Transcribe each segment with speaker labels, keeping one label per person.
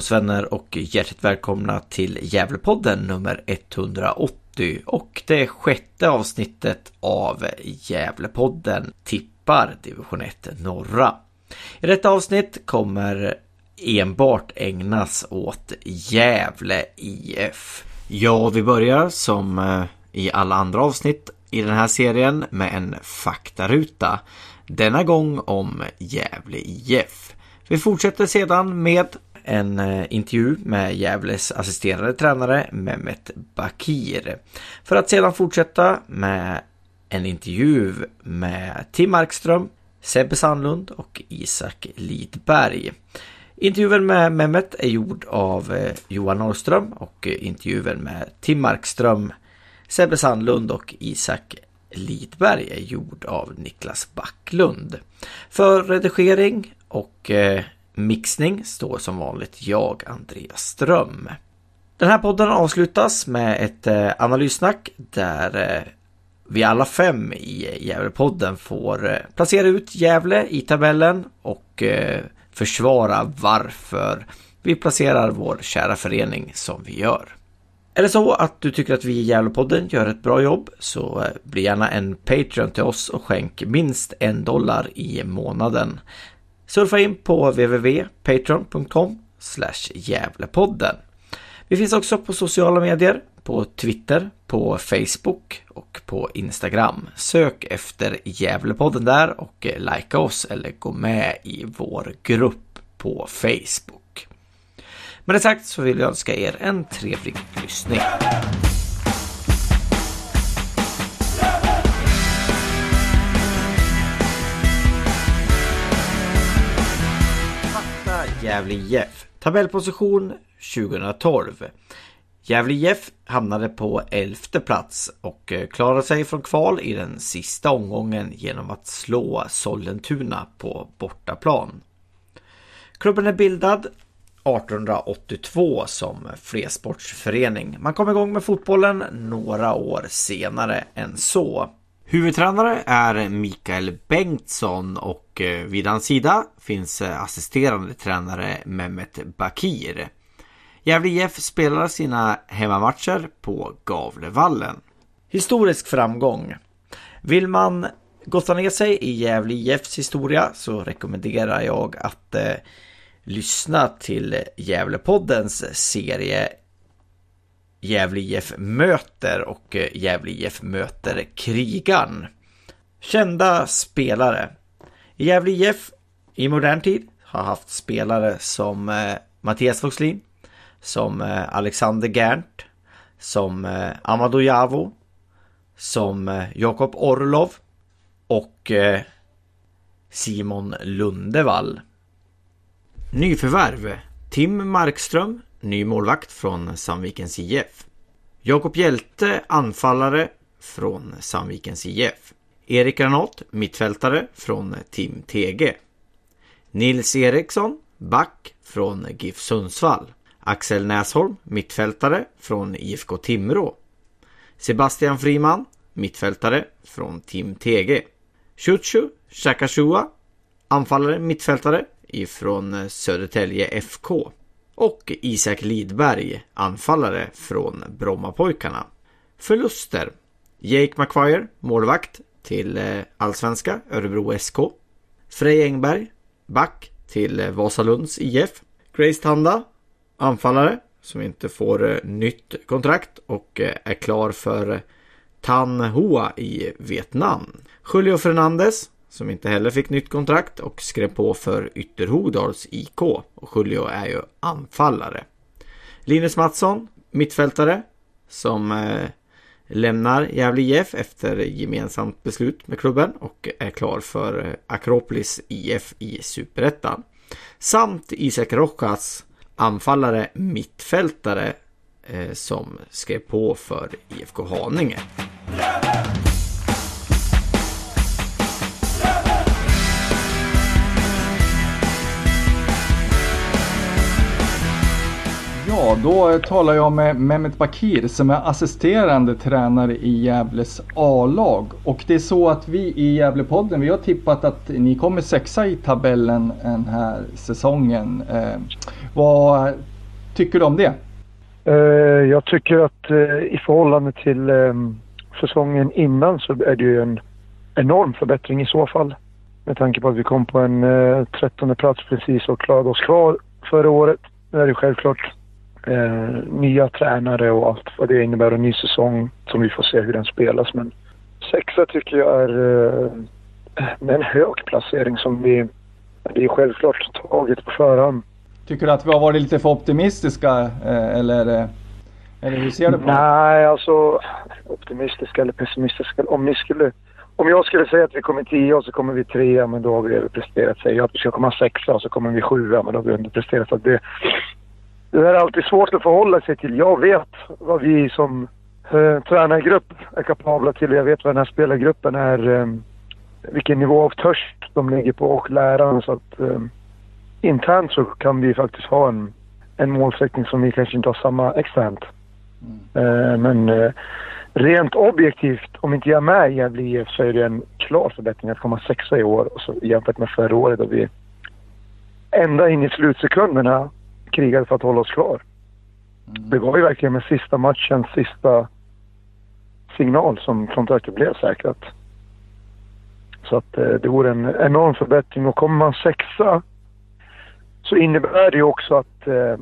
Speaker 1: Fotbollsvänner och hjärtligt välkomna till Gävlepodden nummer 180 och det sjätte avsnittet av Gävlepodden tippar division 1 norra. I detta avsnitt kommer enbart ägnas åt Gävle IF. Ja, vi börjar som eh, i alla andra avsnitt i den här serien med en faktaruta. Denna gång om Gävle IF. Vi fortsätter sedan med en eh, intervju med Gävles assisterande tränare Mehmet Bakir. För att sedan fortsätta med en intervju med Tim Markström, Sebbe Sandlund och Isak Lidberg. Intervjun med Mehmet är gjord av eh, Johan Norrström och intervjun med Tim Markström, Sebbe Sandlund och Isak Lidberg är gjord av Niklas Backlund. För redigering och eh, mixning står som vanligt jag, Andreas Ström. Den här podden avslutas med ett eh, analyssnack där eh, vi alla fem i Gävlepodden får eh, placera ut Gävle i tabellen och försvara varför vi placerar vår kära förening som vi gör. Är det så att du tycker att vi i Gävlepodden gör ett bra jobb så bli gärna en Patreon till oss och skänk minst en dollar i månaden. Surfa in på www.patreon.com Gävlepodden. Vi finns också på sociala medier, på Twitter, på Facebook och på Instagram. Sök efter Gävlepodden där och eh, likea oss eller gå med i vår grupp på Facebook. Med det sagt så vill jag önska er en trevlig lyssning. Gävle IF. Tabellposition 2012. Gävle IF hamnade på elfte plats och eh, klarade sig från kval i den sista omgången genom att slå Sollentuna på bortaplan. Klubben är bildad 1882 som flersportsförening. Man kom igång med fotbollen några år senare än så. Huvudtränare är Mikael Bengtsson och eh, vid hans sida finns eh, assisterande tränare Mehmet Bakir. Gävle IF spelar sina hemmamatcher på Gavlevallen. Historisk framgång. Vill man gotta ner sig i Gävle IFs historia så rekommenderar jag att eh, lyssna till Gävlepoddens serie Gävle IF möter och eh, Gävle IF möter krigan. Kända spelare. Gävle IF i modern tid har haft spelare som eh, Mattias Voxlin, som eh, Alexander Gernt, som eh, Amado Javo, som eh, Jakob Orlov och eh, Simon Lundevall. Nyförvärv. Tim Markström, ny målvakt från Sandvikens IF. Jakob Hjälte, anfallare från Sandvikens IF. Erik Granat, mittfältare från Tim TG. Nils Eriksson, back från GIF Sundsvall. Axel Näsholm, mittfältare från IFK Timrå. Sebastian Friman, mittfältare från Tim TG. Chuchu Shakashua, anfallare, mittfältare ifrån Södertälje FK. Och Isak Lidberg, anfallare från Brommapojkarna. Förluster. Jake McQuire, målvakt till eh, Allsvenska, Örebro SK. Frej Engberg, back till eh, Vasalunds IF. Grace Tanda, anfallare som inte får eh, nytt kontrakt och är klar för Tan Hoa i Vietnam. Julio Fernandez som inte heller fick nytt kontrakt och skrev på för Ytterhogdals IK. Och Julio är ju anfallare. Linus Mattsson, mittfältare, som eh, lämnar Gävle IF efter gemensamt beslut med klubben och är klar för eh, Akropolis IF i Superettan. Samt Isak Rojas, anfallare mittfältare eh, som skrev på för IFK Haninge.
Speaker 2: Ja, då talar jag med Mehmet Bakir som är assisterande tränare i Gävles A-lag. Och det är så att vi i Gävlepodden, vi har tippat att ni kommer sexa i tabellen den här säsongen. Eh, vad tycker du om det?
Speaker 3: Eh, jag tycker att eh, i förhållande till eh, säsongen innan så är det ju en enorm förbättring i så fall. Med tanke på att vi kom på en trettonde plats precis och klarade oss kvar förra året. Nu är det självklart eh, nya tränare och allt vad det innebär och ny säsong som vi får se hur den spelas. Men sexa tycker jag är eh, en hög placering som vi... Är självklart taget på förhand.
Speaker 2: Tycker du att vi har varit lite för optimistiska eh, eller, eh, eller hur ser du på det?
Speaker 3: Nej, alltså optimistiska eller pessimistiska. Om ni skulle... Om jag skulle säga att vi kommer tia och så kommer vi trea, men då har vi överpresterat. Säger jag att vi ska komma sexa och så kommer vi sjua, men då har vi underpresterat. Så det, det är alltid svårt att förhålla sig till. Jag vet vad vi som eh, tränargrupp är kapabla till. Jag vet vad den här spelargruppen är, eh, vilken nivå av törst de ligger på och läraren. Så att eh, internt så kan vi faktiskt ha en, en målsättning som vi kanske inte har samma externt. Eh, men eh, rent objektivt, om inte jag är med i Gävle IF så är det en klar förbättring att komma sexa i år och så, jämfört med förra året då vi ända in i slutsekunderna krigade för att hålla oss kvar. Det var ju verkligen med sista matchen, sista signal som kontraktet blev säkrat. Så att eh, det vore en enorm förbättring och kommer man sexa så innebär det ju också att eh,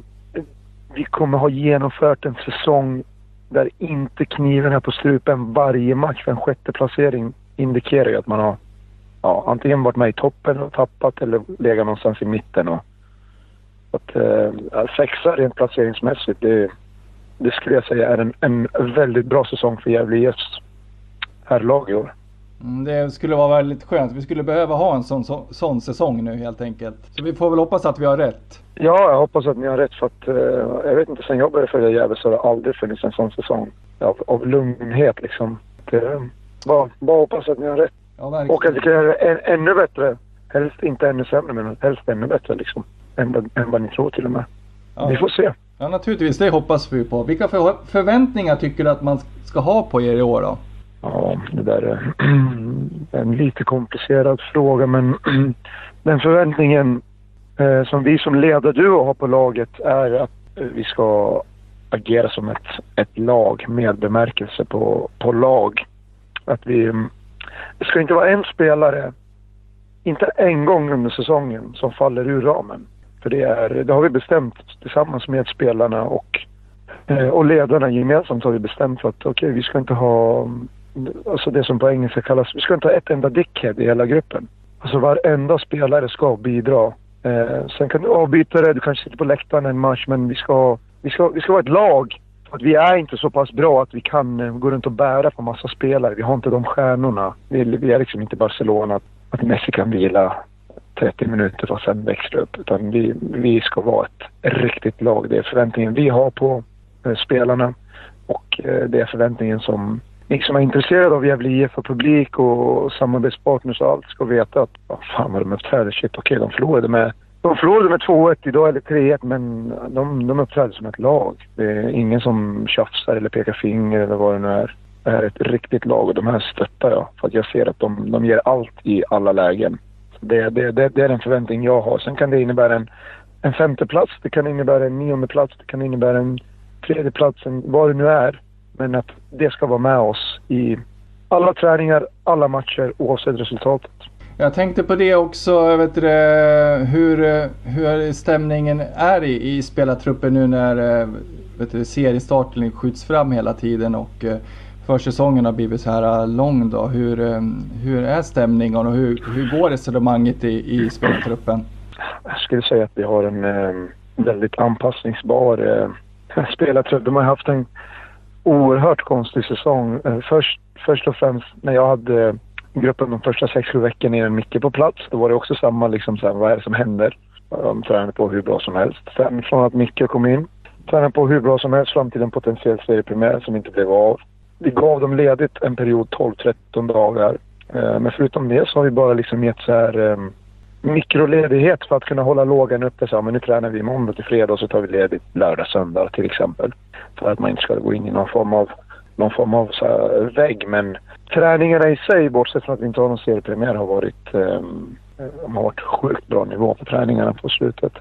Speaker 3: vi kommer ha genomfört en säsong där inte kniven är på strupen varje match. För en sjätte placering indikerar ju att man har ja, antingen varit med i toppen och tappat eller legat någonstans i mitten. Och, att, eh, sexa rent placeringsmässigt, det, det skulle jag säga är en, en väldigt bra säsong för Gävle IFs herrlag i år.
Speaker 2: Mm, Det skulle vara väldigt skönt. Vi skulle behöva ha en sån, sån, sån säsong nu helt enkelt. Så vi får väl hoppas att vi har rätt.
Speaker 3: Ja, jag hoppas att ni har rätt för att eh, jag vet inte, sen jag började följa Gävle så har det aldrig funnits en sån säsong av, av lugnhet liksom. Det, bara, bara hoppas att ni har rätt.
Speaker 2: Ja.
Speaker 3: Och att vi kan göra det än, ännu bättre. Helst inte ännu sämre, men helst ännu bättre liksom. Än, vad- än vad ni tror till och med.
Speaker 2: ja.
Speaker 3: Vi får se.
Speaker 2: ja, naturligtvis. Det hoppas vi på. Vilka för, förväntningar tycker du att man ska ha på er i år då?
Speaker 3: Ja, det där är en lite komplicerad fråga, men den förväntningen eh, som vi som ledarduo har på laget är att eh, vi ska agera som ett, ett lag med bemärkelse på, på lag. Att vi... mm, Det ska inte vara en spelare, inte en gång under säsongen, som faller ur ramen. För det, är, det har vi bestämt tillsammans med spelarna och, eh, och ledarna gemensamt har vi bestämt för att okej, vi ska inte ha alltså det som på engelska kallas, vi ska inte ha ett enda dickhead i hela gruppen. Alltså varenda spelare ska bidra. Eh, sen kan du avbyta det, du kanske sitter på läktaren en match, men vi ska, vi ska, vi ska vara ett lag. För att vi är inte så pass bra att vi kan eh, gå runt och bära på massa spelare. Vi har inte de stjärnorna. Vi, vi är liksom inte Barcelona, att, att Messi kan vila 30 minuter och sen växla upp. Utan vi, vi ska vara ett riktigt lag. Det är förväntningen vi har på eh, spelarna. Och eh, det är förväntningen som ni som är intresserade av Gävle IF och publik och samarbetspartners och allt ska veta att vad fan vad de uppträder. Shit, okej, de förlorade med de förlorade med 2-1 idag eller 3-1 men de, de uppträder som ett lag. Det är ingen som tjafsar eller pekar finger eller vad det nu är. Det här är ett riktigt lag och de här stöttar jag för att jag ser att de, de ger allt i alla lägen. Det, det, det, det är den förväntning jag har. Sen kan det innebära en, en femteplats, det kan innebära en nionde plats, det kan innebära en tredje plats, en, vad det nu är. Men att det ska vara med oss i alla träningar, alla matcher oavsett resultatet.
Speaker 2: Jag tänkte på det också, vet du, hur, hur stämningen är i, i spelartruppen nu när eh, vet du, seriestarten skjuts fram hela tiden och eh, försäsongen har blivit så här äh, lång då. Hur, äh, hur är stämningen och hur, hur går resonemanget i, i spelartruppen?
Speaker 3: Jag skulle säga att vi har en eh, väldigt anpassningsbar eh, spelartrupp. De har haft en oerhört konstig säsong. Eh, först, först och främst när jag hade gruppen de första sex, sju veckorna innan Micke på plats. Då var det också samma liksom så här, vad är det som händer? De tränade på hur bra som helst. Sen från att Micke kom in, tränade på hur bra som helst fram till en potentiell seriepremiär som inte blev av. Vi gav dem ledigt en period 12-13 dagar. Eh, men förutom det så har vi bara liksom gett så här eh, mikroledighet för att kunna hålla lågan uppe. Så, men nu tränar vi måndag till fredag och så tar vi ledigt lördag, söndag till exempel. För att man inte ska gå in i någon form av, någon form av så här, vägg. Men träningarna i sig, bortsett från att vi inte har någon seriepremiär, har varit, eh, har varit sjukt bra nivå på träningarna på slutet.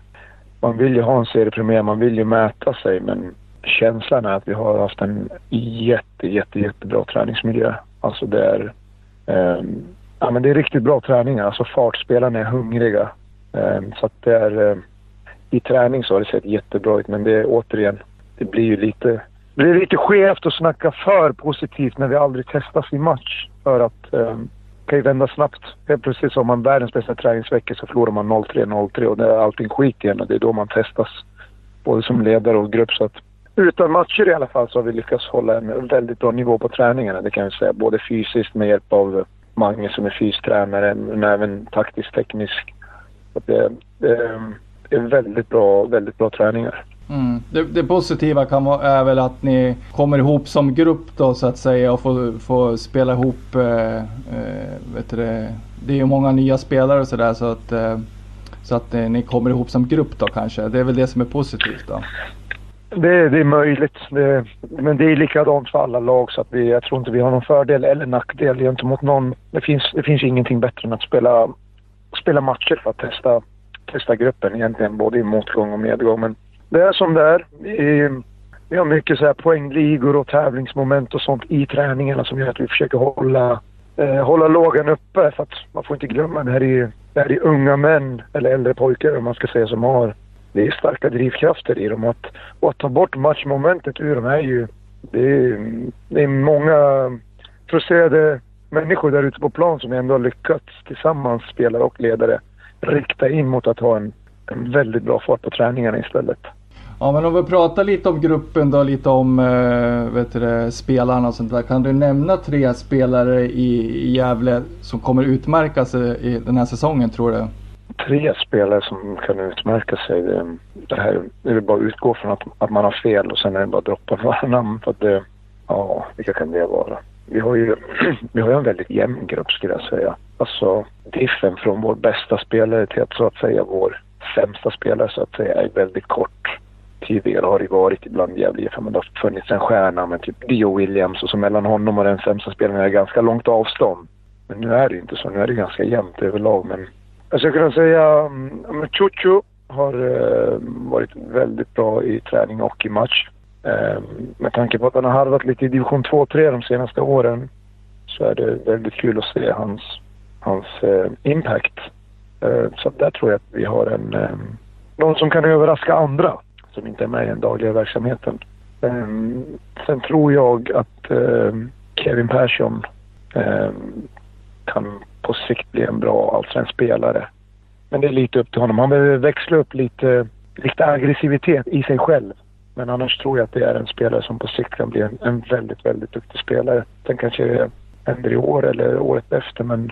Speaker 3: Man vill ju ha en seriepremiär, man vill ju mäta sig men känslan är att vi har haft en jätte, jätte, jättebra träningsmiljö. Alltså det är, eh, ja, men det är riktigt bra träningar. Alltså fartspelarna är hungriga. Eh, så att det är, eh, i träning så har det sett jättebra ut men det är återigen, det blir ju lite, det blir lite skevt att snacka för positivt när vi aldrig testas i match. För att eh, kan ju vända snabbt. Helt plötsligt så har man världens bästa träningsvecka så förlorar man 0-3, 0-3 och det är allting skit igen och det är då man testas. Både som ledare och grupp. Så att utan matcher i alla fall så har vi lyckats hålla en väldigt bra nivå på träningarna. Det kan jag säga. Både fysiskt med hjälp av Mange som är fystränare men även taktiskt teknisk. Det, det, är väldigt bra, väldigt bra träningar.
Speaker 2: Mm. Det, det, positiva kan vara, är väl att ni kommer ihop som grupp då så att säga och får, får spela ihop. Eh, eh vet det, det är ju många nya spelare och sådär så att, eh, så att eh, ni kommer ihop som grupp då kanske. Det är väl det som är positivt då.
Speaker 3: Det, det är möjligt. Det, men det är likadant för alla lag så att vi, jag tror inte vi har någon fördel eller nackdel gentemot någon. Det finns, det finns ingenting bättre än att spela, spela matcher för att testa, testa gruppen egentligen både i motgång och medgång. Men det är som det är. Vi, vi har mycket så här poängligor och tävlingsmoment och sånt i träningarna som gör att vi försöker hålla, eh, hålla lågan uppe. För att man får inte glömma, det här är, det här är unga män, eller äldre pojkar om man ska säga, som har det är starka drivkrafter i dem. Att, och att ta bort matchmomentet ur dem är ju... Det är, det är många frustrerade människor där ute på plan som ändå har lyckats tillsammans, spelare och ledare, rikta in mot att ha en, en väldigt bra fart på träningarna istället.
Speaker 2: Ja men om vi pratar lite om gruppen då, lite om äh, vet du, spelarna och sånt där. Kan du nämna tre spelare i, i Gävle som kommer utmärka sig i den här säsongen tror du?
Speaker 3: Tre spelare som kan utmärka sig. Det, det här det är bara att utgå från att, att man har fel och sen är det bara att droppa några namn. För att det, ja, vilka kan det vara? Vi har ju vi har en väldigt jämn grupp skulle jag säga. Alltså diffen från vår bästa spelare till att så att säga vår sämsta spelare så att säga är väldigt kort. Tidigare har det varit ibland Gävle IF, men det har funnits en stjärna med typ Dio Williams och så mellan honom och den sämsta spelaren är det ganska långt avstånd. Men nu är det inte så, nu är det ganska jämnt överlag. Men jag skulle kunna säga mm, att Chuchu har eh, varit väldigt bra i träning och i match. Eh, med tanke på att han har harvat lite i division 2-3 de senaste åren så är det väldigt kul att se hans, hans eh, impact. så där tror jag att vi har en, någon som kan överraska andra som inte är med i den dagliga verksamheten. sen tror jag att Kevin Persson kan på sikt bli en bra allsvensk spelare. Men det är lite upp till honom. Han behöver växla upp lite, lite aggressivitet i sig själv. Men annars tror jag att det är en spelare som på sikt kan bli en, en väldigt, väldigt duktig spelare. Den kanske händer i år eller året efter men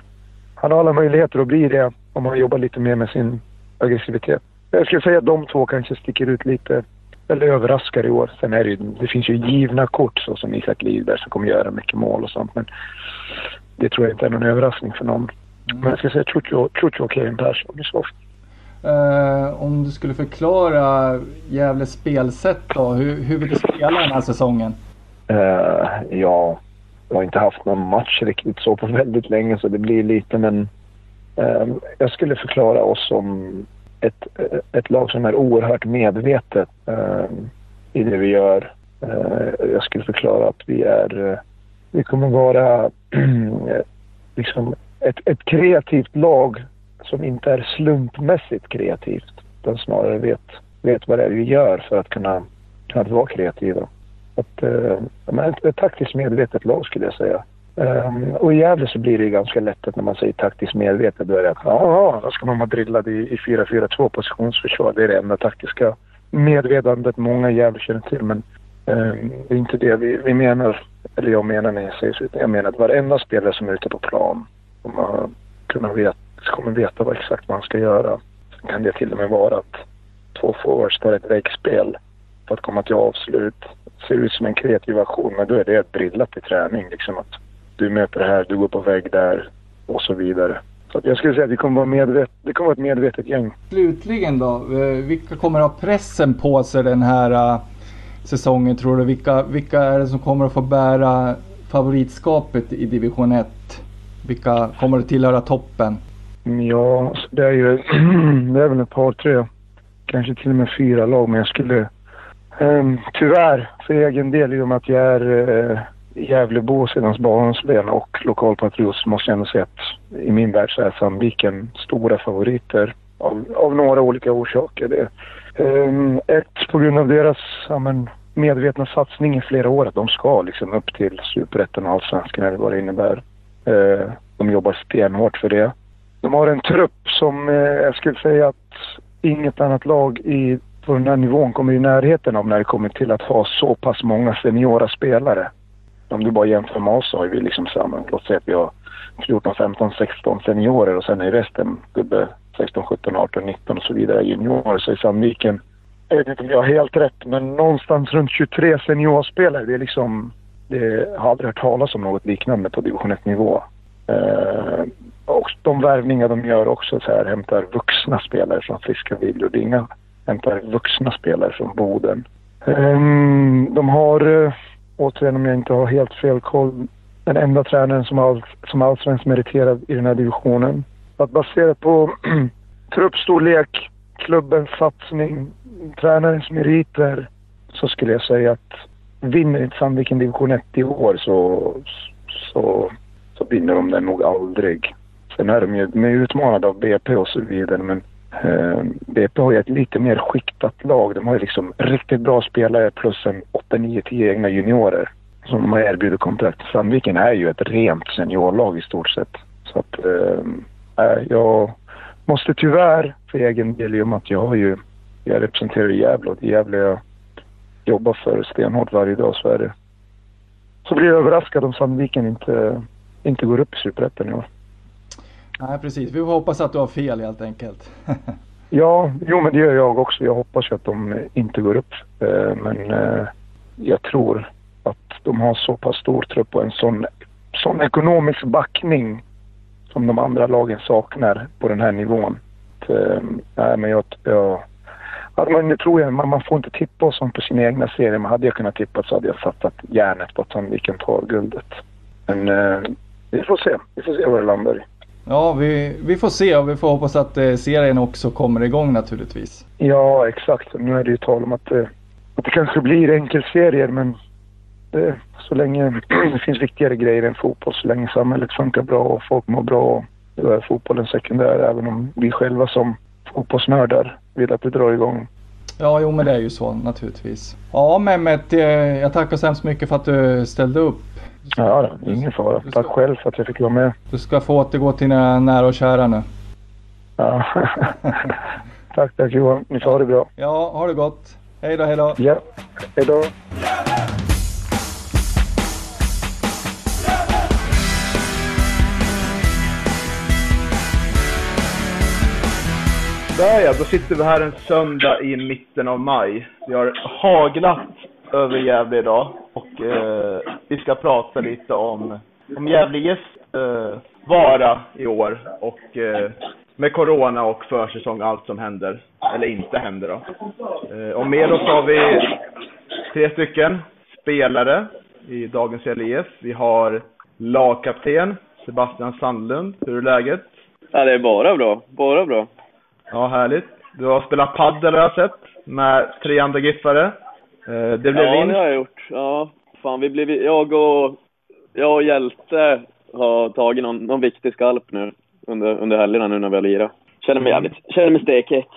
Speaker 3: han har alla möjligheter att bli det om han jobbar lite mer med sin aggressivitet. Jag skulle säga att de två kanske sticker ut lite eller överraskar i år. Sen är det ju, det finns ju givna kort så som Isak Lidberg som kommer göra mycket mål och sånt. Men det tror jag inte är någon överraskning för någon. Mm. Men jag ska säga Chucho och Kevin Persson i så fall.
Speaker 2: Uh, om du skulle förklara Gävles spelsätt då. Hur, hur vill du spela den här säsongen?
Speaker 3: Uh, ja, jag har inte haft någon match riktigt så på väldigt länge så det blir lite men uh, jag skulle förklara oss som ett, ett lag som är oerhört medvetet uh, i det vi gör. jag skulle förklara att vi är vi kommer vara liksom ett, ett kreativt lag som inte är slumpmässigt kreativt. Utan snarare vet, vet vad det är vi gör för att kunna, kunna vara kreativa. Att, eh, ett, ett taktiskt medvetet lag skulle jag säga. Um, och i Gävle så blir det ganska lätt att när man säger taktiskt medvetet då är det att ja, då ska man vara drillad i, i 4-4-2 positionsförsvar. Det är det enda taktiska medvetandet många i Gävle känner till. Men Ehm, det är inte det vi, vi menar, eller jag menar när jag säger så. Utan jag menar att varenda spelare som är ute på plan kommer, kunna veta, kommer veta vad exakt man ska göra. Sen kan det till och med vara att två forwards tar ett väggspel för att komma till avslut. Ser ut som en kreativ aktion, men då är det drillat i träning. Liksom att du möter det här, du går på vägg där och så vidare. Så jag skulle säga att det kommer vara medvet det kommer vara ett medvetet gäng.
Speaker 2: Slutligen då, eh, vilka kommer ha pressen på sig den här uh, säsongen tror du? Vilka, vilka är det som kommer att få bära favoritskapet i division 1? Vilka kommer att tillhöra toppen?
Speaker 3: Mm, ja, alltså, det är ju det är väl ett par, tre, kanske till och med fyra lag. Men jag skulle um, tyvärr för egen del i och med att jag är uh, Gävlebo sedan barnsben och lokalpatriot så måste jag ändå säga att i min värld så är Sandviken stora favoriter av, av några olika orsaker. Det, um, Ehm, ett, på grund av deras ja, men, medvetna satsning i flera år att de ska liksom upp till superettan och allsvenskan eller vad det innebär. Ehm, de jobbar stenhårt för det. De har en trupp som eh, jag skulle säga att inget annat lag i, på den här nivån kommer i närheten av när det kommer till att ha så pass många seniora spelare om du bara jämför med oss så har vi liksom samma, låt säga att vi har 14, 15, 16 seniorer och sen är resten gubbe 16, 17, 18, 19 och så vidare juniorer. Så i Sandviken, jag vet inte om jag har helt rätt, men någonstans runt 23 seniorspelare. Det är liksom, det har aldrig hört talas om något liknande på division 1-nivå. Eh, och de värvningar de gör också så här, hämtar vuxna spelare från Friska Villordinga. Hämtar vuxna spelare från Boden. Eh, de har eh, återigen om jag inte har helt fel koll, den enda tränaren som, all, som allsvensk meriterad i den här divisionen. Att baserat på truppstorlek, klubbens satsning, tränarens meriter så skulle jag säga att vinner inte Sandviken division 1 i år så, så, så vinner de den nog aldrig. Sen är de ju de är utmanade av BP och så vidare men eh, BP har ju ett lite mer skiktat lag. De har ju liksom riktigt bra spelare plus en 8, 9, 10 egna juniorer som de har erbjudit kontrakt. Sandviken är ju ett rent seniorlag i stort sett. Så att eh, jag måste tyvärr för egen del i och med att jag har ju, jag representerar Gävle och det Gävle jag jobbar för stenhårt varje dag så är det. Så blir jag överraskad om Sandviken inte, inte går upp i Superettan i år.
Speaker 2: Nej precis, vi hoppas att du har fel helt enkelt.
Speaker 3: ja, jo men det gör jag också. Jag hoppas ju att de inte går upp. Eh, men eh, jag tror att de har så pass stor trupp och en sån, sån ekonomisk backning som de andra lagen saknar på den här nivån. Eh, nej men jag, jag Alltså man, tror jag, man, man får inte tippa och sånt på sina egna serier. Men hade jag kunnat tippa så hade jag satsat järnet på att Sandviken tar guldet. Men eh, vi får se. Vi får se vad det landar i.
Speaker 2: Ja, vi, vi får se och vi får hoppas att eh, serien också kommer igång naturligtvis.
Speaker 3: Ja, exakt. Nu är det ju tal om att, eh, att det kanske blir enkelserier men det, så länge det finns viktigare grejer än fotboll, så länge samhället funkar bra och folk mår bra, då är fotbollen sekundär även om vi själva som fotbollsnördar vill att det drar igång.
Speaker 2: Ja, jo men det är ju så naturligtvis. Ja, Mehmet, eh, jag tackar så hemskt mycket för att du ställde upp.
Speaker 3: Ja, ingen fara. Ska, Tack själv för att jag fick vara med.
Speaker 2: Du ska få återgå till dina nära och kära nu.
Speaker 3: Ja. tack, tack Johan. Ni får ha det bra.
Speaker 2: Ja, ha det gott. Hej då, hej då.
Speaker 3: Ja, hej då.
Speaker 4: Där ja, då sitter vi här en söndag i mitten av maj. Vi har haglat över Gävle idag och eh, vi ska prata lite om, om Gävle IF eh, vara i år och eh, med Corona och försäsong, allt som händer, eller inte händer då. Eh, och med oss har vi tre stycken spelare i dagens LIF. Vi har lagkapten Sebastian Sandlund. Hur är läget?
Speaker 5: Ja, det är bara bra. Bara bra.
Speaker 4: Ja, härligt. Du har spelat padel har jag sett, med tre andra giffare. Eh, det blev
Speaker 5: ja,
Speaker 4: vinst.
Speaker 5: det har jag gjort. Ja, fan vi blev, jag och, jag och Hjälte har tagit någon, någon viktig skalp nu under, under helgerna nu när vi har lirat. Känner mig jävligt, känner mig stekhet.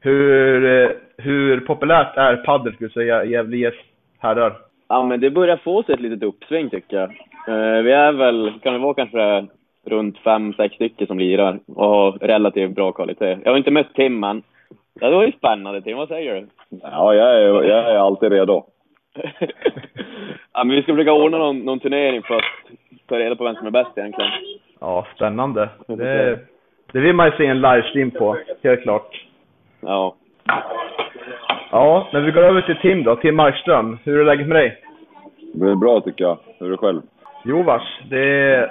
Speaker 4: Hur, eh, hur populärt är padel skulle du säga i Gävle IF herrar?
Speaker 5: Ja, men det börjar få sig ett litet uppsving tycker jag. Eh, vi är väl, kan det vara kanske runt fem, sex stycken som lirar och har relativt bra kvalitet. Jag har inte mött Tim än. Det var ju spännande Tim, vad säger du?
Speaker 6: Ja, jag är, jag är alltid redo.
Speaker 5: ja, men vi ska försöka ordna någon, någon turnering för att ta reda på vem som är bäst egentligen.
Speaker 4: Ja, spännande. Det, det vill man ju se en livestream på, helt klart.
Speaker 5: Ja.
Speaker 4: Ja, men vi går över till Tim då, Tim Markström. Hur är läget med dig?
Speaker 6: Det är bra tycker jag. Hur är det själv?
Speaker 4: Jo vars, det är,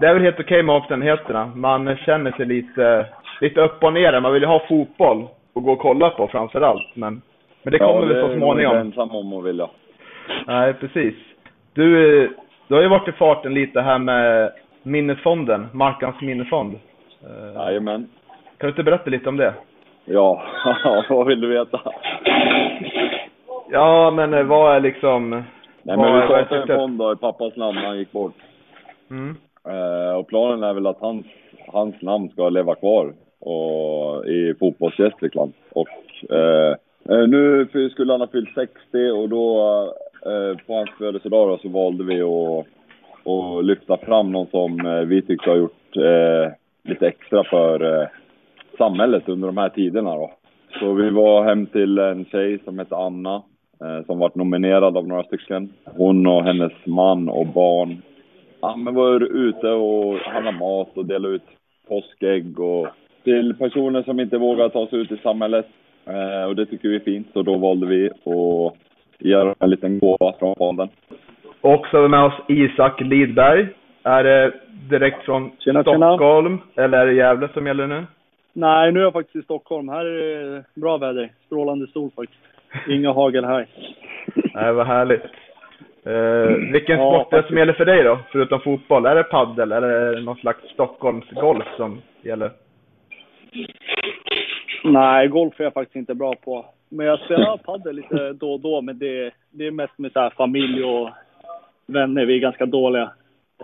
Speaker 4: det är väl helt okej med omständigheterna. Man känner sig lite, lite upp och ner. Man vill ju ha fotboll och gå och kolla på framför allt. Men, men det kommer
Speaker 6: ja,
Speaker 4: väl så
Speaker 6: är nog
Speaker 4: småningom.
Speaker 6: inte ensam om att vilja.
Speaker 4: Nej, precis. Du, du har ju varit i farten lite här med Minnesfonden, Markans minnesfond. Eh,
Speaker 6: Jajamän.
Speaker 4: Kan du inte berätta lite om det?
Speaker 6: Ja, vad vill du veta?
Speaker 4: Ja, men eh, vad är liksom...
Speaker 6: Nej men
Speaker 4: är-
Speaker 6: vi
Speaker 4: är
Speaker 6: startade en fond då i pappas namn när han gick bort.
Speaker 4: Mm.
Speaker 6: Eh, och planen är väl att hans, hans namn ska leva kvar och, i fotbolls-Gästrikland. Och eh, eh nu skulle han ha fyllt 60 och då eh, på hans födelsedag då, så valde vi att, att lyfta fram någon som eh, vi tyckte har gjort eh, lite extra för eh, samhället under de här tiderna då. Så vi var hem till en tjej som hette Anna, eh, som varit nominerad av några stycken. Hon och hennes man och barn Ja, men var ute och handlade mat och delade ut påskägg och till personer som inte vågar ta sig ut i samhället. Eh, och det tycker vi är fint, så då valde vi att göra en liten gåva från fonden.
Speaker 4: Och så har vi med oss Isak Lidberg. Är det direkt från
Speaker 7: Tjena, tjena.
Speaker 4: Stockholm, eller är det Gävle som gäller nu?
Speaker 7: Nej, nu är jag faktiskt i Stockholm. Här är det bra väder. Strålande sol faktiskt. Inga hagel här.
Speaker 4: Nej, vad härligt. Eh, vilken
Speaker 7: Ja,
Speaker 4: sport är det som gäller för dig då, förutom fotboll? Är det paddel eller är det någon slags Stockholmsgolf som gäller?
Speaker 7: Nej, golf är jag faktiskt inte bra på. Men jag spelar padel lite då och då, men det, det är mest med så här familj och vänner. Vi är ganska dåliga.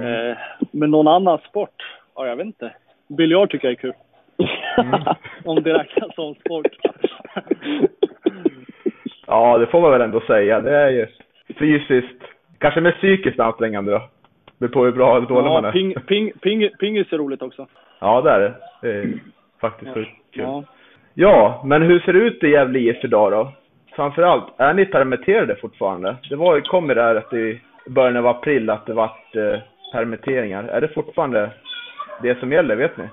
Speaker 7: Eh, men någon annan sport? Ja, jag vet inte. Biljard tycker jag är kul. Om det räknas som sport.
Speaker 4: Ja, det får man väl ändå säga. Det är ju fysiskt, kanske mer psykiskt ansträngande då. Det på hur bra eller dålig man
Speaker 7: ja,
Speaker 4: är.
Speaker 7: ping, ping, ping, pingis är roligt också.
Speaker 4: Ja, det är det. Det är faktiskt sjukt kul.
Speaker 7: Ja.
Speaker 4: Ja, men hur ser det ut i Gävle IF idag då? Framförallt, är ni permitterade fortfarande? Det var, kom ju där att i början av april att det vart eh, permitteringar. Är det fortfarande det som gäller, vet ni?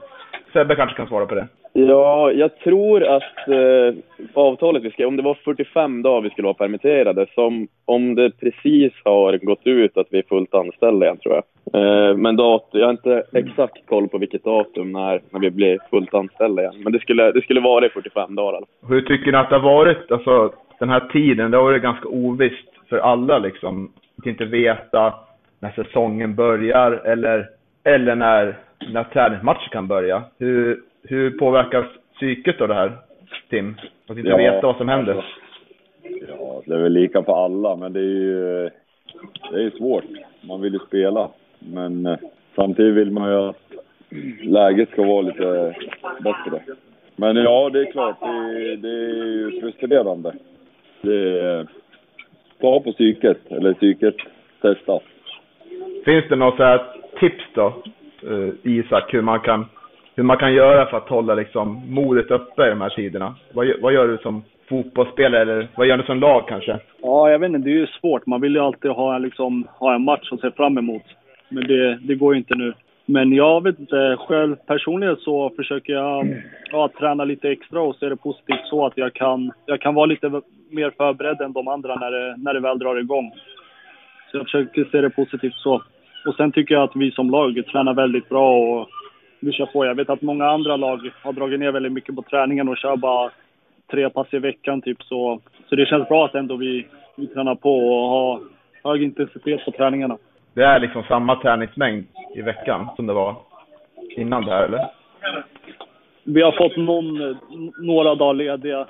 Speaker 4: Sebbe kanske kan svara på det.
Speaker 5: Ja, jag tror att eh, avtalet vi skrev, om det var 45 dagar vi skulle vara permitterade, som om det precis har gått ut att vi är fullt anställda igen tror jag. Eh, men dat, jag har inte exakt koll på vilket datum när, när vi blir fullt anställda igen. Men det skulle, det skulle vara i 45 dagar fall.
Speaker 4: Hur tycker ni att det har varit, alltså den här tiden? Det har varit ganska ovisst för alla liksom. Att inte veta när säsongen börjar eller, eller när, när träningsmatcher kan börja. Hur, hur påverkas psyket då det här, Tim? Att inte
Speaker 6: Ja,
Speaker 4: veta vad som händer.
Speaker 6: alltså, Ja, det är väl lika för alla, men det är ju det är svårt. Man vill ju spela, men eh, samtidigt vill man ju att läget ska vara lite bättre. Men ja, det är klart, det, det är ju frustrerande. Det ta på psyket, eller psyket testas.
Speaker 4: Finns det något så här tips då, eh, Isak, hur man kan hur man kan göra för att hålla liksom modet uppe i de här tiderna? Vad, gör- vad gör du som fotbollsspelare eller vad gör du som lag kanske?
Speaker 7: Ja, jag vet inte. Det är ju svårt. Man vill ju alltid ha, liksom, ha en match att se fram emot. Men det, det går ju inte nu. Men jag vet inte. Själv personligen så försöker jag ja, träna lite extra och se det positivt så att jag kan, jag kan vara lite mer förberedd än de andra när det, när det väl drar igång. Så jag försöker se det positivt så. Och sen tycker jag att vi som lag tränar väldigt bra och vi kör på. Jag vet att många andra lag har dragit ner väldigt mycket på träningen och kör bara tre pass i veckan typ så. Så det känns bra att ändå vi, vi tränar på och har hög intensitet på träningarna.
Speaker 4: Det är liksom samma träningsmängd i veckan som det var innan det här eller?
Speaker 7: Vi har fått någon, några dagar lediga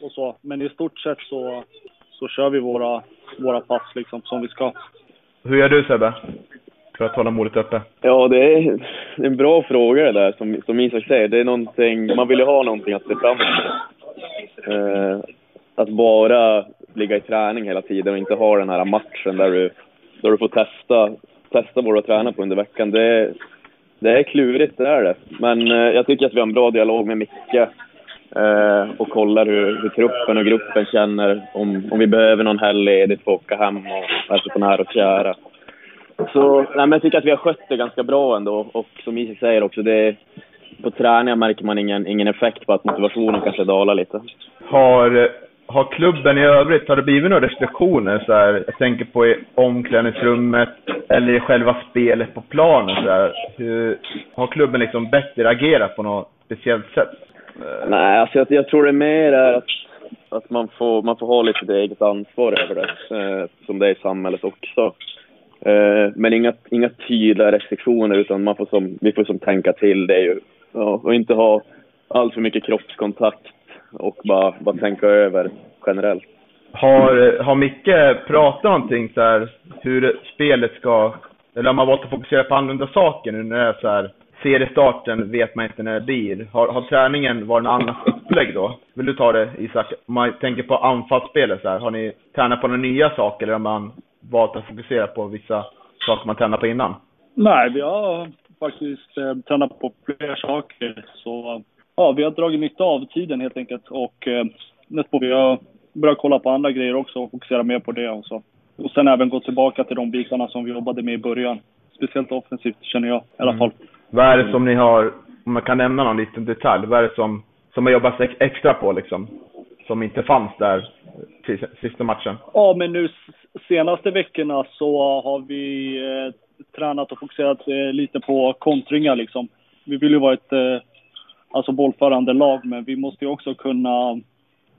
Speaker 7: och så. Men i stort sett så, så kör vi våra, våra pass liksom som vi ska.
Speaker 4: Hur gör du Sebbe? För att hålla modet uppe?
Speaker 5: Ja, det är en bra fråga det där som, som Isak säger. Det är någonting, man vill ju ha någonting att se fram emot. Eh, att bara ligga i träning hela tiden och inte ha den här matchen där du, där du får testa, testa vad du har tränat på under veckan. Det, det är klurigt, det är det. Men eh, jag tycker att vi har en bra dialog med Micke eh, och kollar hur, hur truppen och gruppen känner. Om, om vi behöver någon helg ledigt för att åka hem och hälsa på nära och kära. Så nej, men jag tycker att vi har skött det ganska bra ändå. Och som Isak säger också, det, på träningar märker man ingen, ingen effekt på att motivationen kanske dalar lite.
Speaker 4: Har, har klubben i övrigt, har det blivit några restriktioner? Så här, jag tänker på i omklädningsrummet eller i själva spelet på planen. Så här. Hur, har klubben liksom bättre agerat på något speciellt sätt?
Speaker 5: Nej, alltså jag, jag tror det mer är att, att man, får, man får ha lite eget ansvar över det, eh, som det är i samhället också. Eh, men inga, inga tydliga restriktioner, utan man får som, vi får som tänka till det ju. Ja, och inte ha allt för mycket kroppskontakt och bara, bara tänka över generellt.
Speaker 4: Har, har Micke pratat någonting så här, hur spelet ska, eller har man valt att fokusera på annorlunda saker nu när det är så här, seriestarten vet man inte när det blir. Har, har träningen varit en annan upplägg då? Vill du ta det Isak? Om man tänker på anfallsspelet så här, har ni tränat på några nya saker eller har man valt att fokusera på vissa saker man tränat på innan?
Speaker 7: Nej, vi har faktiskt eh, tränat på flera saker. Så ja, vi har dragit nytta av tiden helt enkelt. Och eh, nästa vi har börjat kolla på andra grejer också och fokusera mer på det. Och, så. och sen även gå tillbaka till de bitarna som vi jobbade med i början. Speciellt offensivt känner jag i alla
Speaker 4: Mm. Vad är det som ni har, om man kan nämna någon liten detalj, vad är det som, som har jobbats ex- extra på liksom? Som inte fanns där sista matchen?
Speaker 7: Ja, men nu senaste veckorna så har vi eh, tränat och fokuserat eh, lite på kontringar liksom. Vi vill ju vara ett eh, alltså bollförande lag, men vi måste ju också kunna,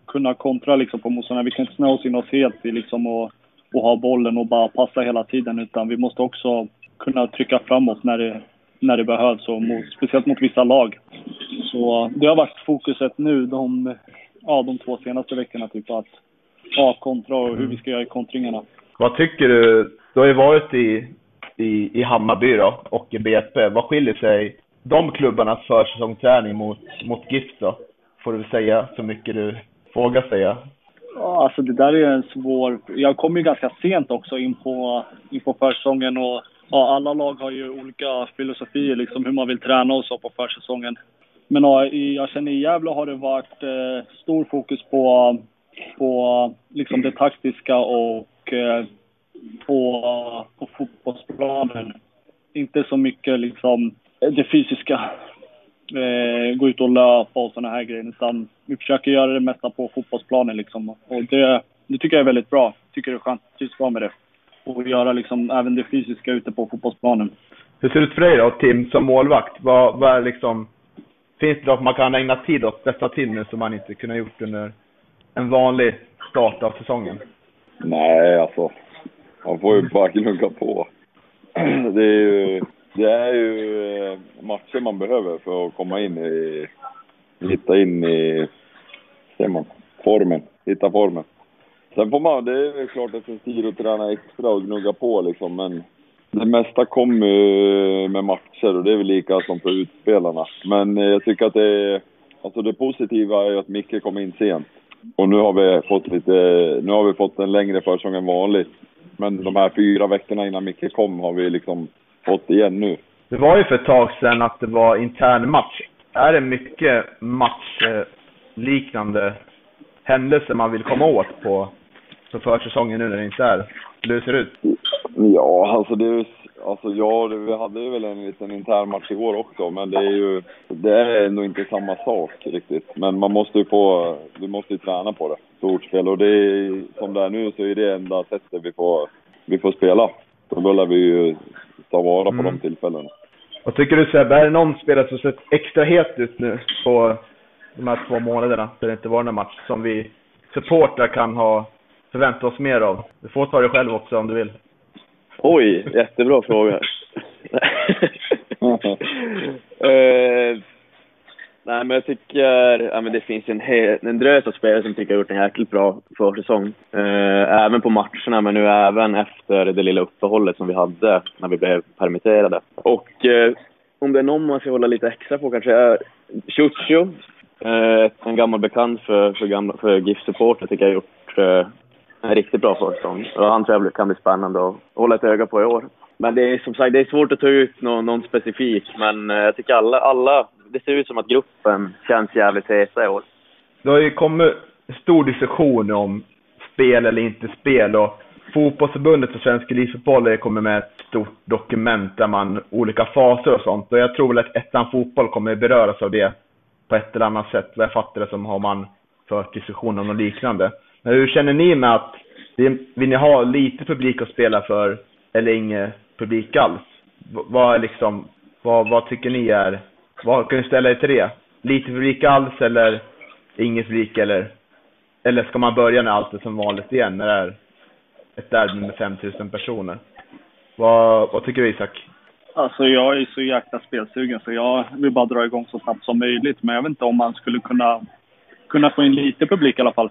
Speaker 7: kunna kontra liksom på motståndarna. Vi kan inte snöa oss in oss helt i liksom och, och ha bollen och bara passa hela tiden, utan vi måste också kunna trycka framåt när det, när det behövs, och mot, speciellt mot vissa lag. Så det har varit fokuset nu de, ja, de två senaste veckorna, typ att ja, kontra och hur vi ska göra i kontringarna.
Speaker 4: Vad tycker du? Du har ju varit i, i, i Hammarby då, och i BP. Vad skiljer sig de klubbarnas försäsongsträning mot, mot GIF då? Får du säga så mycket du vågar säga.
Speaker 7: Ja, alltså det där är en svår... Jag kom ju ganska sent också in på, in på försäsongen och ja, alla lag har ju olika filosofier liksom hur man vill träna och så på försäsongen. Men ja, i, jag känner i Gävle har det varit eh, stor fokus på, på liksom det taktiska och eh, på, på fotbollsplanen. Inte så mycket liksom det fysiska. Eh, gå ut och löpa och såna här grejer. Utan vi försöker göra det mesta på fotbollsplanen liksom. Och det, det tycker jag är väldigt bra. Tycker det är skönt. Trivs bra med det. Och göra liksom även det fysiska ute på fotbollsplanen.
Speaker 4: Hur ser det ut för dig då, Tim, som målvakt? Vad, vad är liksom... Finns det något man kan ägna tid åt dessa nu som man inte kunde ha gjort under en vanlig start av säsongen?
Speaker 6: Nej, alltså. Man får ju bara gnugga på. Det är ju, det är ju eh, matcher man behöver för att komma in i... Hitta in i... Ser man? Formen. Hitta formen. Sen får man, det är klart att det finns tid att träna extra och gnugga på liksom, men det mesta kommer ju med matcher och det är väl lika som för utspelarna. Men eh, jag tycker att det är, alltså det positiva är ju att Micke kom in sent. Och nu har vi fått lite, nu har vi fått en längre försäsong än vanligt. Men de här fyra veckorna innan Micke kom har vi liksom fått igen nu.
Speaker 4: Det var ju för ett tag sedan att det var intern match. Är det mycket matchliknande eh, händelser man vill komma åt på, på försäsongen nu när det inte är? Hur ser det ut?
Speaker 6: Ja, alltså det är alltså ja, det, vi hade ju väl en liten intern match igår också, men det är ju, det är ändå inte samma sak riktigt. Men man måste ju få, vi måste ju träna på det, storspel. Och det är, som det är nu så är det enda sättet vi får, vi får spela. Då lär vi ju ta vara på
Speaker 4: Mm.
Speaker 6: de tillfällena.
Speaker 4: Vad tycker du Sebbe, är det någon spelare som sett extra het ut nu på de här två månaderna där det inte var någon match som vi supportrar kan ha förväntat oss mer av? Du får ta det själv också om du vill.
Speaker 5: Oj, jättebra fråga. Eh, nej, men jag tycker... Ja, men det finns en, en drös av spelare som tycker jag har gjort en jäkligt bra försäsong. Eh, även på matcherna, men nu även efter det lilla uppehållet som vi hade när vi blev permitterade. Och eh, om det är någon man ska hålla lite extra på kanske är Ciuccio. Eh, en gammal bekant för, för, gamla, för GIF-supportrar tycker jag har gjort en riktigt bra försäsong. Och han tror jag kan bli spännande att hålla ett öga på i år. Men det är som sagt det är svårt att ta ut någon, någon specifik, men eh, jag tycker alla, alla, det ser ut som att gruppen känns jävligt heta i år.
Speaker 4: det har ju kommit stor diskussion om spel eller inte spel och Fotbollsförbundet och Svensk Elitfotboll har kommit med ett stort dokument där man olika faser och sånt och jag tror väl att ettan fotboll kommer beröras av det på ett eller annat sätt. Vad jag fattar det som har man fört diskussion om något liknande. Men hur känner ni med att, vill ni ha lite publik att spela för eller ingen publik alls? Vad är liksom, vad, vad tycker ni är, vad kan ni ställa er till det? Lite publik alls eller ingen publik eller, eller ska man börja när allt är som vanligt igen när det är ett derby med 5000 personer? Vad, vad tycker du Isak?
Speaker 7: Alltså jag är så jäkla spelsugen så jag vill bara dra igång så snabbt som möjligt. Men jag vet inte om man skulle kunna, kunna få in lite publik i alla fall.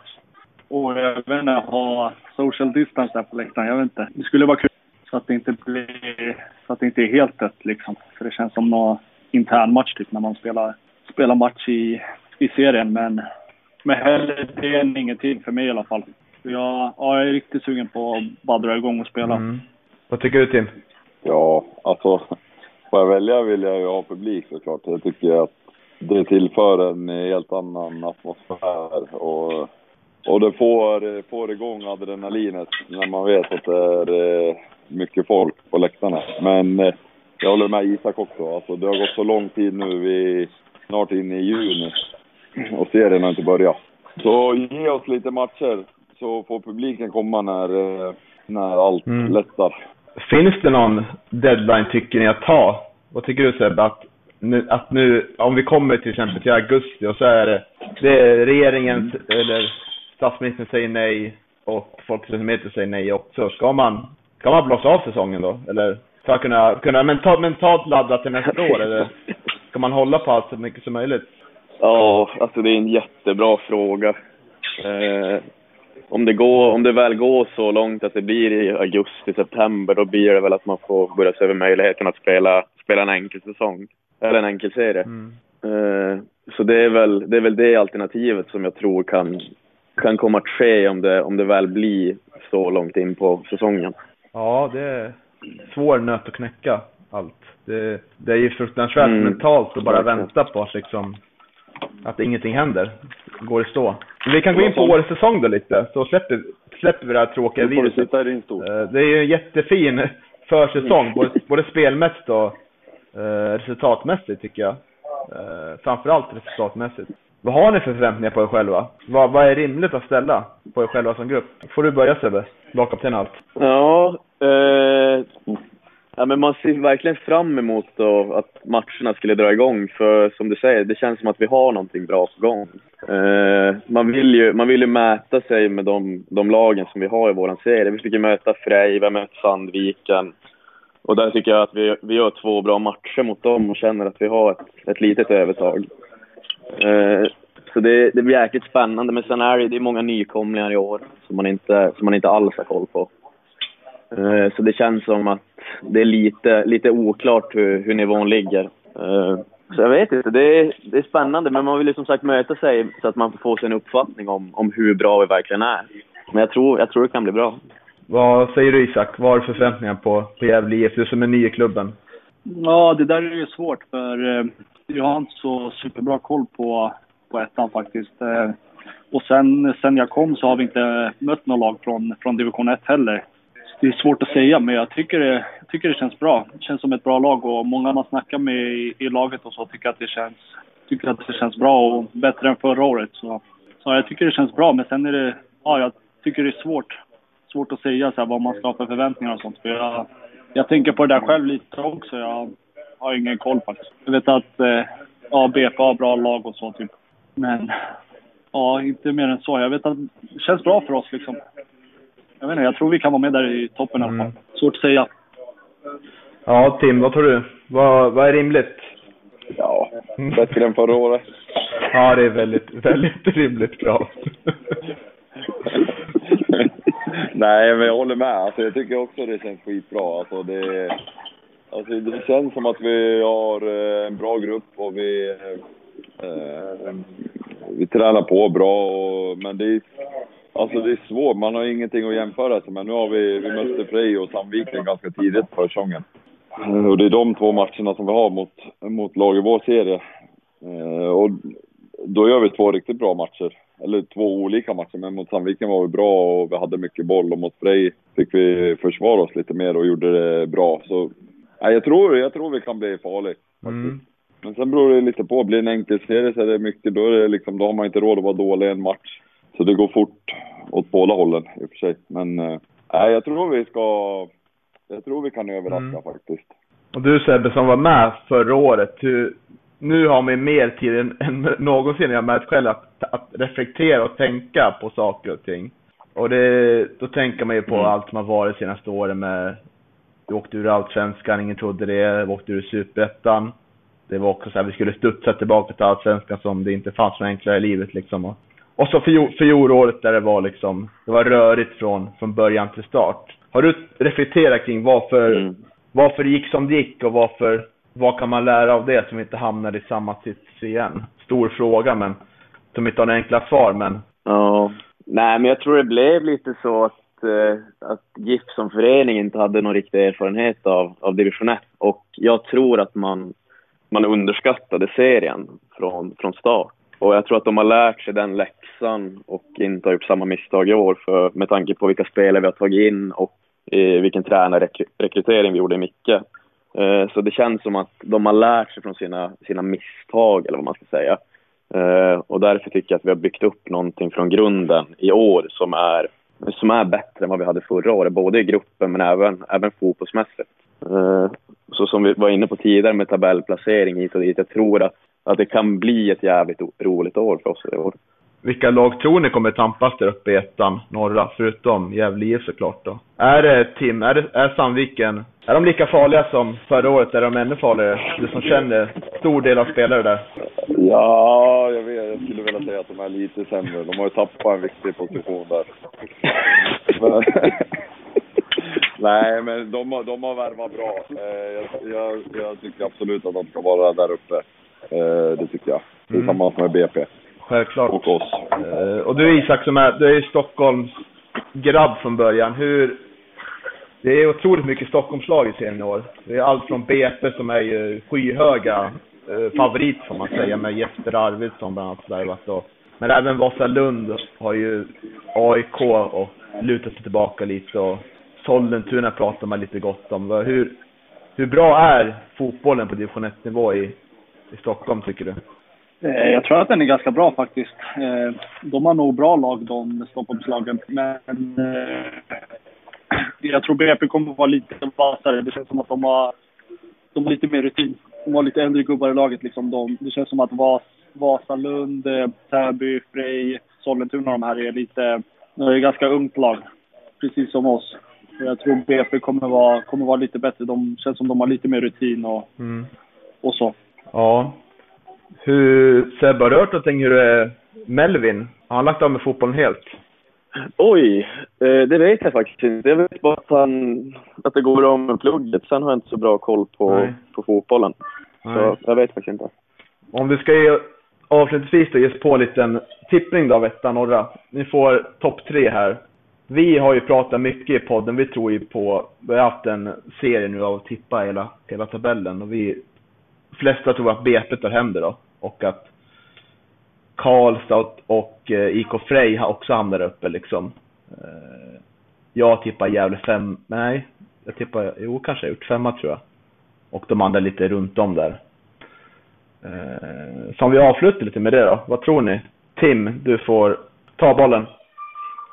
Speaker 7: Och inte, ha social distance där på läktaren. Jag vet inte. Det skulle vara kul så att det inte blir, så att det inte är helt dött liksom. För det känns som någon intern match typ när man spelar, spelar match i, i serien. Men, men hellre det än ingenting för mig i alla fall. Jag, ja, jag är riktigt sugen på att bara dra igång och spela. Mm.
Speaker 4: Vad tycker du Tim?
Speaker 6: Ja, alltså får jag välja vill jag ju ha publik såklart. Jag tycker att det tillför en helt annan atmosfär och, och det får, får igång adrenalinet när man vet att det är eh, mycket folk på läktarna. Men eh, jag håller med Isak också. Alltså, det har gått så lång tid nu. Vi är snart inne i juni och serien har inte börjat. Så ge oss lite matcher så får publiken komma när, eh, när allt mm. lättar.
Speaker 4: Finns det någon deadline tycker ni att ta? Vad tycker du Sebbe? Att nu, att nu, om vi kommer till exempel till augusti och så är det, det är regeringens, eller statsministern säger nej och Folkhälsomyndigheten säger nej också. Ska man, ska man blåsa av säsongen då? Eller för att kunna, kunna mentalt, mentalt ladda till nästa år? Eller ska man hålla på allt så mycket som möjligt?
Speaker 5: Ja, alltså det är en jättebra fråga. Eh, om det, går, om det väl går så långt att det blir i augusti, september, då blir det väl att man får börja se över möjligheten att spela, spela en enkel säsong. Eller en enkel serie. Mm. Uh, så det är, väl, det är väl det alternativet som jag tror kan, kan komma att ske om det, om det väl blir så långt in på säsongen.
Speaker 4: Ja, det är svår nöt att knäcka allt. Det, det är ju fruktansvärt mm. mentalt att bara vänta på att liksom att ingenting händer. Går i stå. Vi kan gå in på årets säsong då lite, så släpper, släpper vi det här tråkiga
Speaker 6: viruset.
Speaker 4: Eh, det är ju en jättefin försäsong, både, både spelmässigt och eh, resultatmässigt tycker jag. Eh, framförallt resultatmässigt. Vad har ni för förväntningar på er själva? Vad, vad är rimligt att ställa på er själva som grupp? Får du börja Sebbe? Lagkapten allt.
Speaker 5: Ja, eh, Ja, men man ser verkligen fram emot då att matcherna skulle dra igång. För som du säger, det känns som att vi har någonting bra på gång. Eh, man, vill ju, man vill ju mäta sig med de, de lagen som vi har i vår serie. Vi fick ju möta Frej, vi har mött Sandviken. Och där tycker jag att vi, vi gör två bra matcher mot dem och känner att vi har ett, ett litet övertag. Eh, så det, det blir jäkligt spännande. Men sen är det, det är många nykomlingar i år som man inte, som man inte alls har koll på. Eh, så det känns som att det är lite, lite oklart hur, hur nivån ligger. Eh, så jag vet inte, det är, det är spännande men man vill ju som sagt möta sig så att man får sig en uppfattning om, om hur bra vi verkligen är. Men jag tror, jag tror det kan bli bra.
Speaker 4: Vad säger du Isak? Vad har du för förväntningar på, på Gävle IF? Du som är ny i klubben.
Speaker 7: Ja, det där är ju svårt för jag har inte så superbra koll på, på ettan faktiskt. Eh, och sen, sen jag kom så har vi inte mött något lag från, från division 1 heller det är svårt att säga, men jag tycker det, jag tycker det känns bra. Det känns som ett bra lag och många man snackar med i, i laget och så tycker att det känns, tycker att det känns bra och bättre än förra året. Så, så jag tycker det känns bra, men sen är det, ja, jag tycker det är svårt, svårt att säga så här, vad man ska ha för förväntningar och sånt. För jag, jag tänker på det där själv lite också. Jag har ingen koll faktiskt. Jag vet att eh, ja, BP har bra lag och så typ. Men ja, inte mer än så. Jag vet att det känns bra för oss liksom jag vet inte, jag tror vi kan vara med där i toppen mm. i alla fall. Mm. Svårt att säga.
Speaker 4: Ja, Tim, vad tror du? Vad, vad är rimligt?
Speaker 6: Ja, bättre än förra året.
Speaker 4: Ja, det är väldigt, väldigt rimligt krav.
Speaker 6: Nej, men jag håller med. Alltså, jag tycker också det känns skitbra. Alltså, det, alltså, det känns som att vi har eh, en bra grupp och vi, eh, vi tränar på bra. Och, men det är Alltså det är svårt, man har ingenting att jämföra sig med. Nu har vi, vi mötte Frej och Sandviken ganska tidigt på säsongen. Eh, och det är de två matcherna som vi har mot, mot lag i vår serie. Eh, och då gör vi två riktigt bra matcher. Eller två olika matcher, men mot Sandviken var vi bra och vi hade mycket boll och mot Frej fick vi försvara oss lite mer och gjorde det bra. Så nej, jag, tror, jag tror vi kan bli farliga.
Speaker 8: Mm.
Speaker 6: Men sen beror det lite på. Blir det en enkel serie så är det mycket, då, är det liksom, då har man inte råd att vara dålig en match. Så det går fort åt båda hållen i och för sig. Men nej, jag tror vi ska... Jag tror vi kan överraska
Speaker 4: Mm.
Speaker 6: faktiskt.
Speaker 4: Och du Sebbe som var med förra året, hur, nu har man mer tid än, än någonsin, jag har märkt själv, att, att reflektera och tänka på saker och ting. Och det, då tänker man ju på
Speaker 6: Mm.
Speaker 4: allt som har varit de senaste åren med, vi åkte ur Allsvenskan, ingen trodde det, vi åkte ur Superettan. Det var också så här, vi skulle studsa tillbaka till Allsvenskan som det inte fanns något enklare i livet liksom. Och, och så fjol, fjolåret där det var liksom, det var rörigt från, från början till start. Har du reflekterat kring varför,
Speaker 5: Mm.
Speaker 4: varför det gick som det gick och varför, vad kan man lära av det som inte hamnar i samma sits igen? Stor fråga men, som inte har några enkla svar men.
Speaker 5: Ja. Nej, men jag tror det blev lite så att, Eh, att GIF som förening inte hade någon riktig erfarenhet av, av division 1. Och jag tror att man, man underskattade serien från, från start. Och jag tror att de har lärt sig den läxan och inte har gjort samma misstag i år för, med tanke på vilka spelare vi har tagit in och eh, vilken tränarrekrytering vi gjorde i Micke. Eh, så det känns som att de har lärt sig från sina, sina misstag, eller vad man ska säga. Eh, och därför tycker jag att vi har byggt upp någonting från grunden i år som är, som är bättre än vad vi hade förra året, både i gruppen men även, även fotbollsmässigt. Eh, så som vi var inne på tidigare med tabellplacering hit och dit, jag tror att, att det kan bli ett jävligt roligt år för oss i år.
Speaker 4: Vilka lag tror ni kommer tampas där uppe i ettan, norra, förutom Gävle IF såklart då? Är det Tim, är, det, är Sandviken, är de lika farliga som förra året? Är de ännu farligare? Du som känner stor del av spelare där.
Speaker 6: Ja, jag vet. Jag skulle vilja säga att de är lite sämre. De har ju tappat en viktig position där. Men, nej, men de, de har värvat bra. Eh, Jag, jag, jag tycker absolut att de ska vara där uppe. Eh, Det tycker jag. Tillsammans med BP
Speaker 4: Självklart.
Speaker 6: och oss.
Speaker 4: Eh, och du Isak som är, du är ju Stockholms grabb från början. Hur, det är otroligt mycket Stockholmslag i serien i år. Det är allt från BP som är ju skyhöga eh, favorit får man säga med Jesper Arvidsson bland annat värvat och Men även Vasalund har ju AIK och lutat sig tillbaka lite och Sollentuna pratar man lite gott om. Hur, hur bra är fotbollen på division 1-nivå i, i Stockholm tycker du?
Speaker 7: Eh, Jag tror att den är ganska bra faktiskt. Eh, De har nog bra lag, de Stockholmslagen. Men eh, jag tror BP kommer att vara lite vassare. Det känns som att de har, de har lite mer rutin. De har lite äldre gubbar i laget. Liksom. De, det känns som att Vas, Vasalund, Täby, Frej, Sollentuna de här är lite... De är ganska ungt lag. Precis som oss. Jag tror BP kommer vara, kommer vara lite bättre. De känns som de har lite mer rutin och, och så.
Speaker 4: Ja. Hur, Sebbe, har du hört någonting hur det är Melvin? Har han lagt av med fotbollen helt?
Speaker 5: Oj, eh, det vet jag faktiskt inte. Jag vet bara att, han, att det går bra med plugget. Sen har jag inte så bra koll på,
Speaker 4: Nej.
Speaker 5: på fotbollen.
Speaker 4: Nej.
Speaker 5: Så jag vet faktiskt inte.
Speaker 4: Om vi ska ge, avslutningsvis då ge oss på en liten tippning då av ettan norra. Ni får topp tre här. Vi har ju pratat mycket i podden. Vi tror ju på, vi har haft en serie nu av att tippa hela, hela tabellen och vi flesta tror att BP tar hem det då. Och att Karlstad och, eh, IK Frej har också hamnar uppe liksom. Eh, jag tippar Gävle fem, nej. Jag tippar, jo kanske jag gjort femma tror jag. Och de andra lite runt om där. Eh, så om vi avslutar lite med det då. Vad tror ni? Tim, du får ta bollen.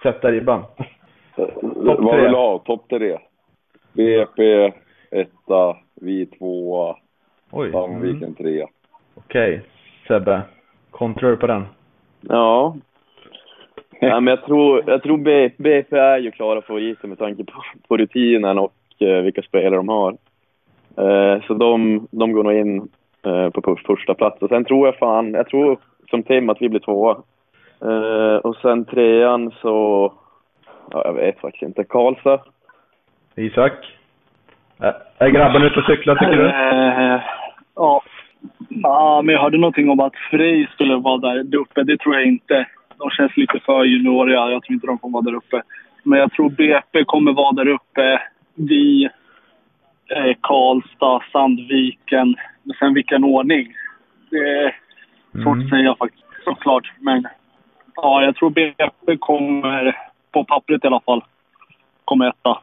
Speaker 4: Sätta ribban.
Speaker 6: Vad
Speaker 4: tre.
Speaker 6: vill du ha? Topp tre? BP etta, vi tvåa,
Speaker 4: Oj.
Speaker 6: Sandviken
Speaker 4: Mm.
Speaker 6: trea.
Speaker 4: Okej. Sebbe. Kontrar du på den?
Speaker 5: Ja. ja men jag tror, jag tror BP är ju klara favoriter med tanke på, på rutinen och eh, vilka spelare de har. Eh, så de, de går nog in eh, på för- första plats. Och sen tror jag fan, jag tror som Tim att vi blir tvåa. Eh, och sen trean så, ja, jag vet faktiskt inte. Karlstad.
Speaker 4: Isak? Är- Är grabben ute och cyklar tycker du?
Speaker 7: Ja. ja, men jag hörde någonting om att Frej skulle vara där uppe. Det tror jag inte. De känns lite för junioriga. Jag tror inte de kommer vara där uppe. Men jag tror BP kommer vara där uppe. Vi, eh, Karlstad, Sandviken. Men sen vilken ordning? Det är svårt
Speaker 4: Mm.
Speaker 7: att säga faktiskt. såklart. Men ja, jag tror BP kommer, på pappret i alla fall, kommer etta.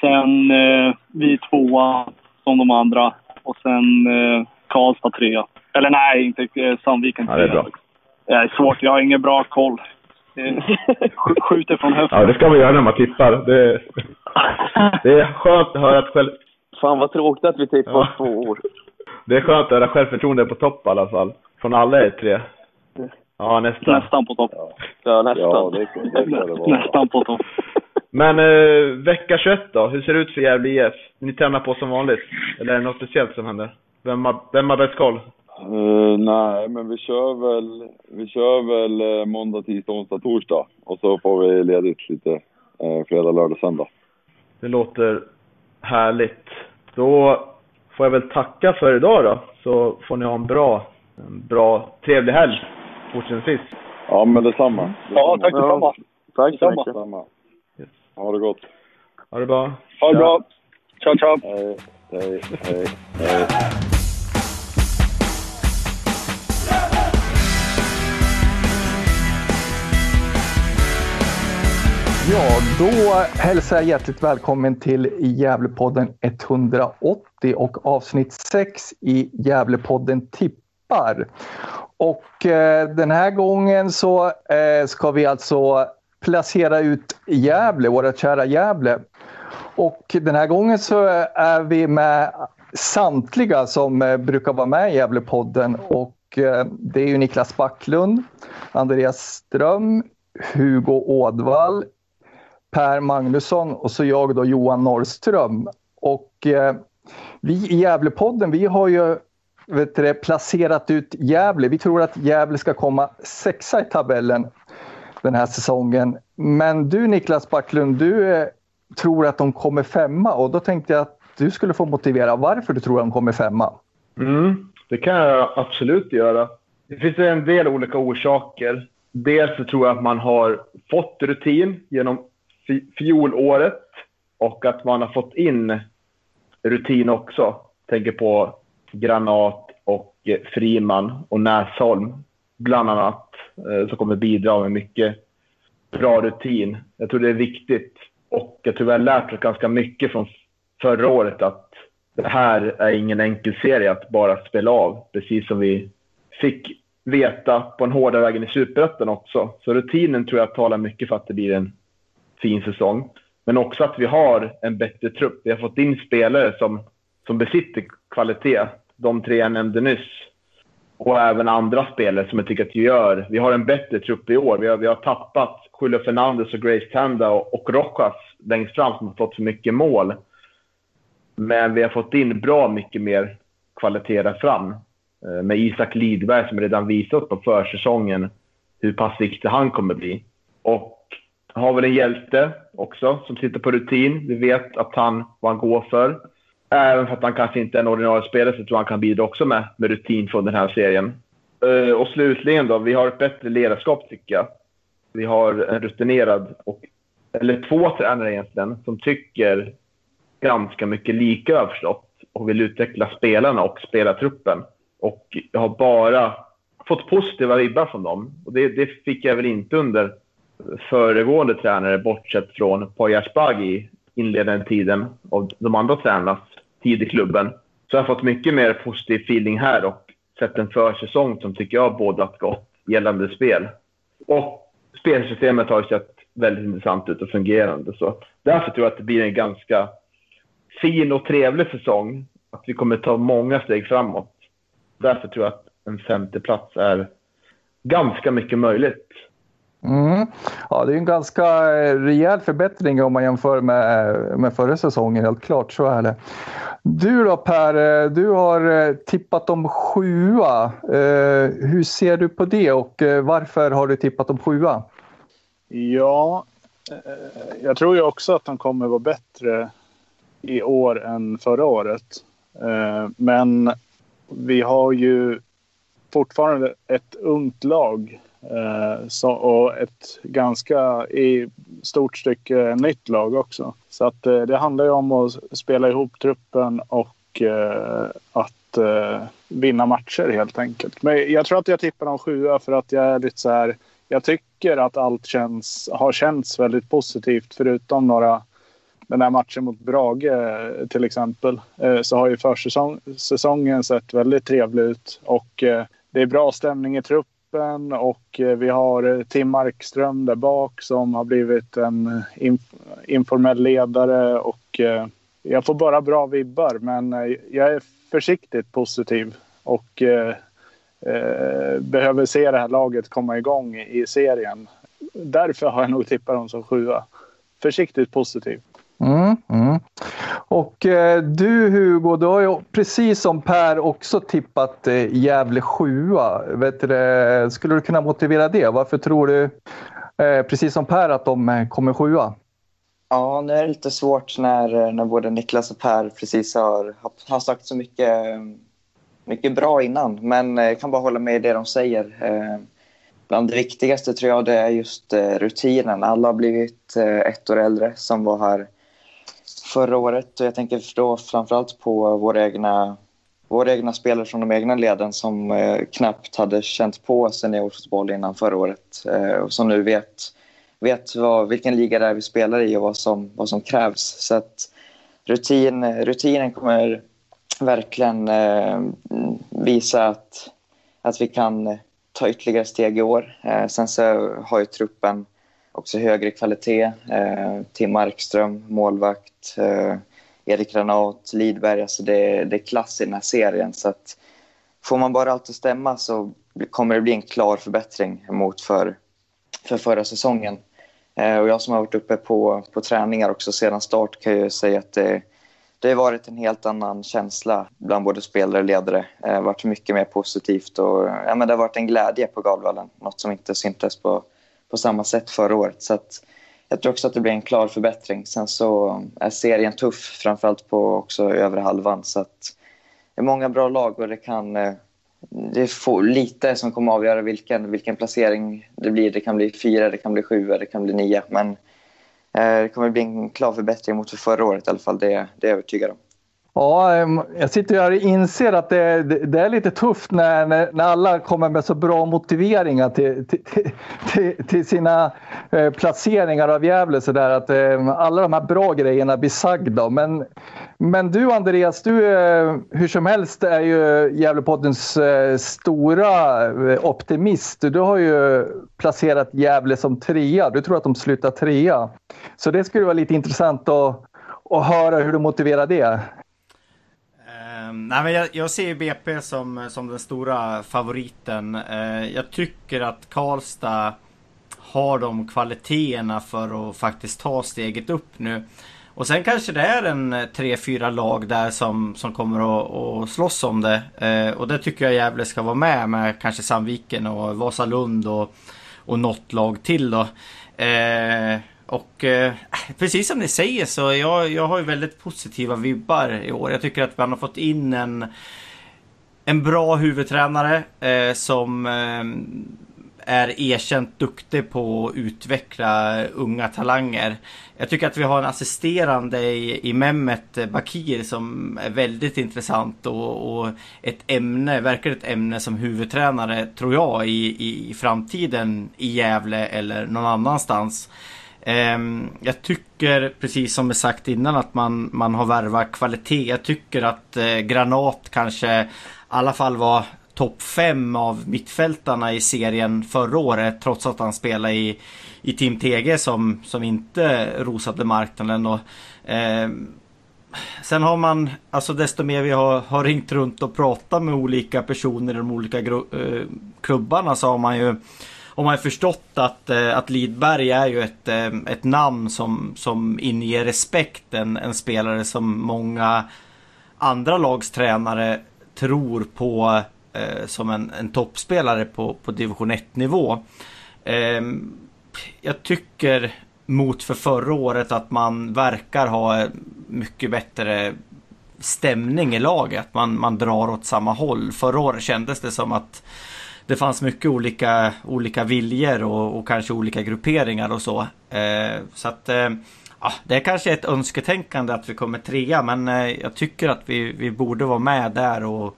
Speaker 7: Sen eh, vi tvåa som de andra och sen eh, Karlstad trea. Eller nej, inte eh, Sandviken
Speaker 4: Ja, det är bra.
Speaker 7: Det är svårt. Jag har ingen bra koll. Sk- Skjuter från höften.
Speaker 4: Ja, det ska man göra när man tippar. Det, det är skönt att höra att själv,
Speaker 5: Fan vad tråkigt att vi tippar
Speaker 4: Ja.
Speaker 5: två år.
Speaker 4: det är skönt att höra självförtroende på topp i alla fall. Från alla er tre. Ja, nästan.
Speaker 7: Nästan på topp.
Speaker 5: Ja, nästan.
Speaker 6: Ja, det, det det.
Speaker 7: Nästan på topp.
Speaker 4: Men eh, vecka 21 då? Hur ser det ut för Gävle IF? Ni tränar på som vanligt? Eller är det något speciellt som händer? Vem har, vem har bäst koll?
Speaker 6: Eh, nej, men vi kör väl, vi kör väl eh, måndag, tisdag, onsdag, torsdag. Och så får vi ledigt lite eh, fredag, lördag, söndag.
Speaker 4: Det låter härligt. Då får jag väl tacka för idag då. Så får ni ha en bra, en bra, trevlig helg fortsättningsvis.
Speaker 6: Ja, men detsamma.
Speaker 7: Ja, tack detsamma.
Speaker 5: Tack så mycket.
Speaker 6: Detsamma. Ha det gott.
Speaker 4: Ha det bra.
Speaker 7: Ha det bra. Ciao, ciao.
Speaker 6: Hej, hej, hej, hej.
Speaker 2: Ja, då hälsar jag hjärtligt välkommen till Gävlepodden 180 och avsnitt 6 i Gävlepodden tippar. Och eh, den här gången så eh, ska vi alltså placera ut Gävle, våra kära Gävle. Och den här gången så är vi med samtliga som eh, brukar vara med i Gävlepodden och eh, det är ju Niklas Backlund, Andreas Ström, Hugo Ådvall, Per Magnusson och så jag då Johan Norrström. Och eh, vi i Gävlepodden, vi har ju vet du, placerat ut Gävle. Vi tror att Gävle ska komma sexa i tabellen den här säsongen. Men du Niklas Backlund, du eh, tror att de kommer femma och då tänkte jag att du skulle få motivera varför du tror att de kommer femma.
Speaker 4: Mm, det kan jag absolut göra. Det finns en del olika orsaker. Dels så tror jag att man har fått rutin genom fjolåret och att man har fått in rutin också. Tänker på Granat och eh, Friman och Näsholm bland annat eh, som kommer bidra med mycket bra rutin. Jag tror det är viktigt och jag tror vi har lärt oss ganska mycket från förra året att det här är ingen enkel serie att bara spela av. Precis som vi fick veta på den hårda vägen i Superettan också. Så rutinen tror jag talar mycket för att det blir en fin säsong. Men också att vi har en bättre trupp. Vi har fått in spelare som, som besitter kvalitet. De tre jag nämnde nyss. Och även andra spelare som jag tycker att vi gör. Vi har en bättre trupp i år. Vi har, vi har tappat Julio Fernandez och Grace Tanda och, och Rojas längst fram som har fått för mycket mål. Men vi har fått in bra mycket mer kvalitet där fram. Eh, med Isak Lidberg som redan visat på försäsongen hur pass viktig han kommer bli. Och har väl en hjälte också som sitter på rutin. Vi vet att han, vad han går för. Även för att han kanske inte är en ordinarie spelare så tror jag han kan bidra också med, med rutin från den här serien. Eh, och slutligen då, vi har ett bättre ledarskap tycker jag. Vi har en rutinerad, och, eller två tränare egentligen, som tycker ganska mycket lika har jag förstått och vill utveckla spelarna och spelartruppen. Och jag har bara fått positiva vibbar från dem. Och det, det fick jag väl inte under föregående tränare bortsett från Poya Asbaghi inledande tiden av de andra tränarnas tid i klubben. Så jag har fått mycket mer positiv feeling här och sett en försäsong som tycker jag bådat gott gällande spel. Och spelsystemet har ju sett väldigt intressant ut och fungerande. Så därför tror jag att det blir en ganska fin och trevlig säsong. Att vi kommer ta många steg framåt. Därför tror jag att en femte plats är ganska mycket möjligt.
Speaker 2: Mm. Ja, det är en ganska eh, rejäl förbättring om man jämför med, eh, med förra säsongen, helt klart. Så är det. Du då Per, eh, du har tippat om sjua. Hur ser du på det och varför har du tippat om sjua?
Speaker 7: Ja, jag tror ju också att han kommer vara bättre i år än förra året. Men vi har ju fortfarande ett ungt lag Eh, så, och ett ganska i stort stycke nytt lag också. Så att eh, det handlar ju om att spela ihop truppen och eh, att eh, vinna matcher helt enkelt. Men jag tror att jag tippar dem sjua för att jag är lite så här. Jag tycker att allt känns, har känts väldigt positivt förutom några den här matchen mot Brage eh, till exempel eh, så har ju försäsongen sett väldigt trevlig ut och det är bra stämning i truppen och eh, vi har eh, Tim Markström där bak som har blivit en eh, informell ledare och jag får bara bra vibbar men jag är försiktigt positiv och behöver se det här laget komma igång i serien. Därför har jag nog tippat dem som sjua. Försiktigt positiv.
Speaker 2: Mm, mm. Och eh, du Hugo, du har ju precis som Per också tippat eh, Gävle sjua. Vet du, eh, skulle du kunna motivera det? Varför tror du, eh, precis som Per, att de eh, kommer sjua?
Speaker 9: Ja, nu är det lite svårt när, eh, när både Niklas och Per precis har, har sagt så mycket, eh, mycket bra innan. Men jag kan bara hålla med i det de säger. Bland det viktigaste tror jag det är just rutinen. Alla har blivit ett år äldre som var här förra året. Och jag tänker då framförallt på våra egna, våra egna spelare från de egna leden som eh, knappt hade känt på seniorfotboll innan förra året eh, och som nu vet, vet vad, vilken liga det är vi spelar i och vad som, vad som krävs. Så att rutin, rutinen kommer verkligen eh, visa att, att vi kan ta ytterligare steg i år. Eh, sen så har ju truppen också högre kvalitet. Eh, Tim Markström, målvakt. Eh, Erik Granat, Lidberg. Alltså det, det är klass i den här serien. Så att får man bara allt att stämma så kommer det bli en klar förbättring mot för, för förra säsongen. Eh, och jag som har varit uppe på, på träningar också sedan start kan ju säga att det, det har varit en helt annan känsla bland både spelare och ledare. Eh, det har varit mycket mer positivt och ja, men det har varit en glädje på Galvallen. Något som inte syntes på, på samma sätt förra året. Så att jag tror också att det blir en klar förbättring. Sen så är serien tuff, framförallt på också övre halvan. Så att det är många bra lag och det kan... Eh, det är lite som kommer att avgöra vilken, vilken placering det blir. Det kan bli fyra, det kan bli sju, det kan bli nio. Men eh, det kommer att bli en klar förbättring mot förra året i alla fall. Det, det är jag övertygad om.
Speaker 2: Ja, jag sitter här och inser att det, det, är lite tufft när, när, alla kommer med så bra motiveringar till, till, till, till sina eh, placeringar av Gävle. Så där, att alla de här bra grejerna blir sagda. Men, men du Andreas, du eh, hur som helst är ju Gävlepoddens eh, stora optimist. Du har ju placerat Gävle som trea. Du tror att de slutar trea. Så det skulle vara lite intressant att, att höra hur du motiverar det.
Speaker 1: Ehm, nej, men jag, jag ser BP som, som den stora favoriten. Uh, jag tycker att Karlstad har de kvaliteterna för att faktiskt ta steget upp nu. Och sen kanske det är en eh, 3-4 lag där som, som kommer att, att slåss om det. Uh, och det tycker jag Gävle ska vara med med kanske Sandviken och Vasalund och, och något lag till då. Uh, och eh, äh, precis som ni säger så jag, jag har ju väldigt positiva vibbar i år. Jag tycker att man har fått in en, en bra huvudtränare eh, som eh, är erkänt duktig på att utveckla unga talanger. Jag tycker att vi har en assisterande i, i Mehmet Bakir som är väldigt intressant och, och ett ämne, verkar ett ämne som huvudtränare tror jag i, i framtiden i Gävle eller någon annanstans. Ehm, jag tycker, precis som är sagt innan, att man, man har värvat kvalitet. Jag tycker att eh, Granat kanske i alla fall var topp 5 av mittfältarna i serien förra året. Trots att han spelade i, i Team TG som, som inte rosade marknaden. Och, eh, sen har man, alltså desto mer vi har, har ringt runt och pratat med olika personer i de olika gru, eh, klubbarna så har man ju om man har förstått att, eh, att Lidberg är ju ett, eh, ett namn som, som inger respekt. En, en spelare som många andra lagstränare tror på eh, som en, en toppspelare på, på division 1 nivå. Eh, jag tycker mot för förra året att man verkar ha mycket bättre stämning i laget. Man, man drar åt samma håll. Förra året kändes det som att det fanns mycket olika, olika viljor och, och kanske olika grupperingar och så. Eh, så att eh, ja, det är kanske ett önsketänkande att vi kommer trea men eh, jag tycker att vi, vi borde vara med där och,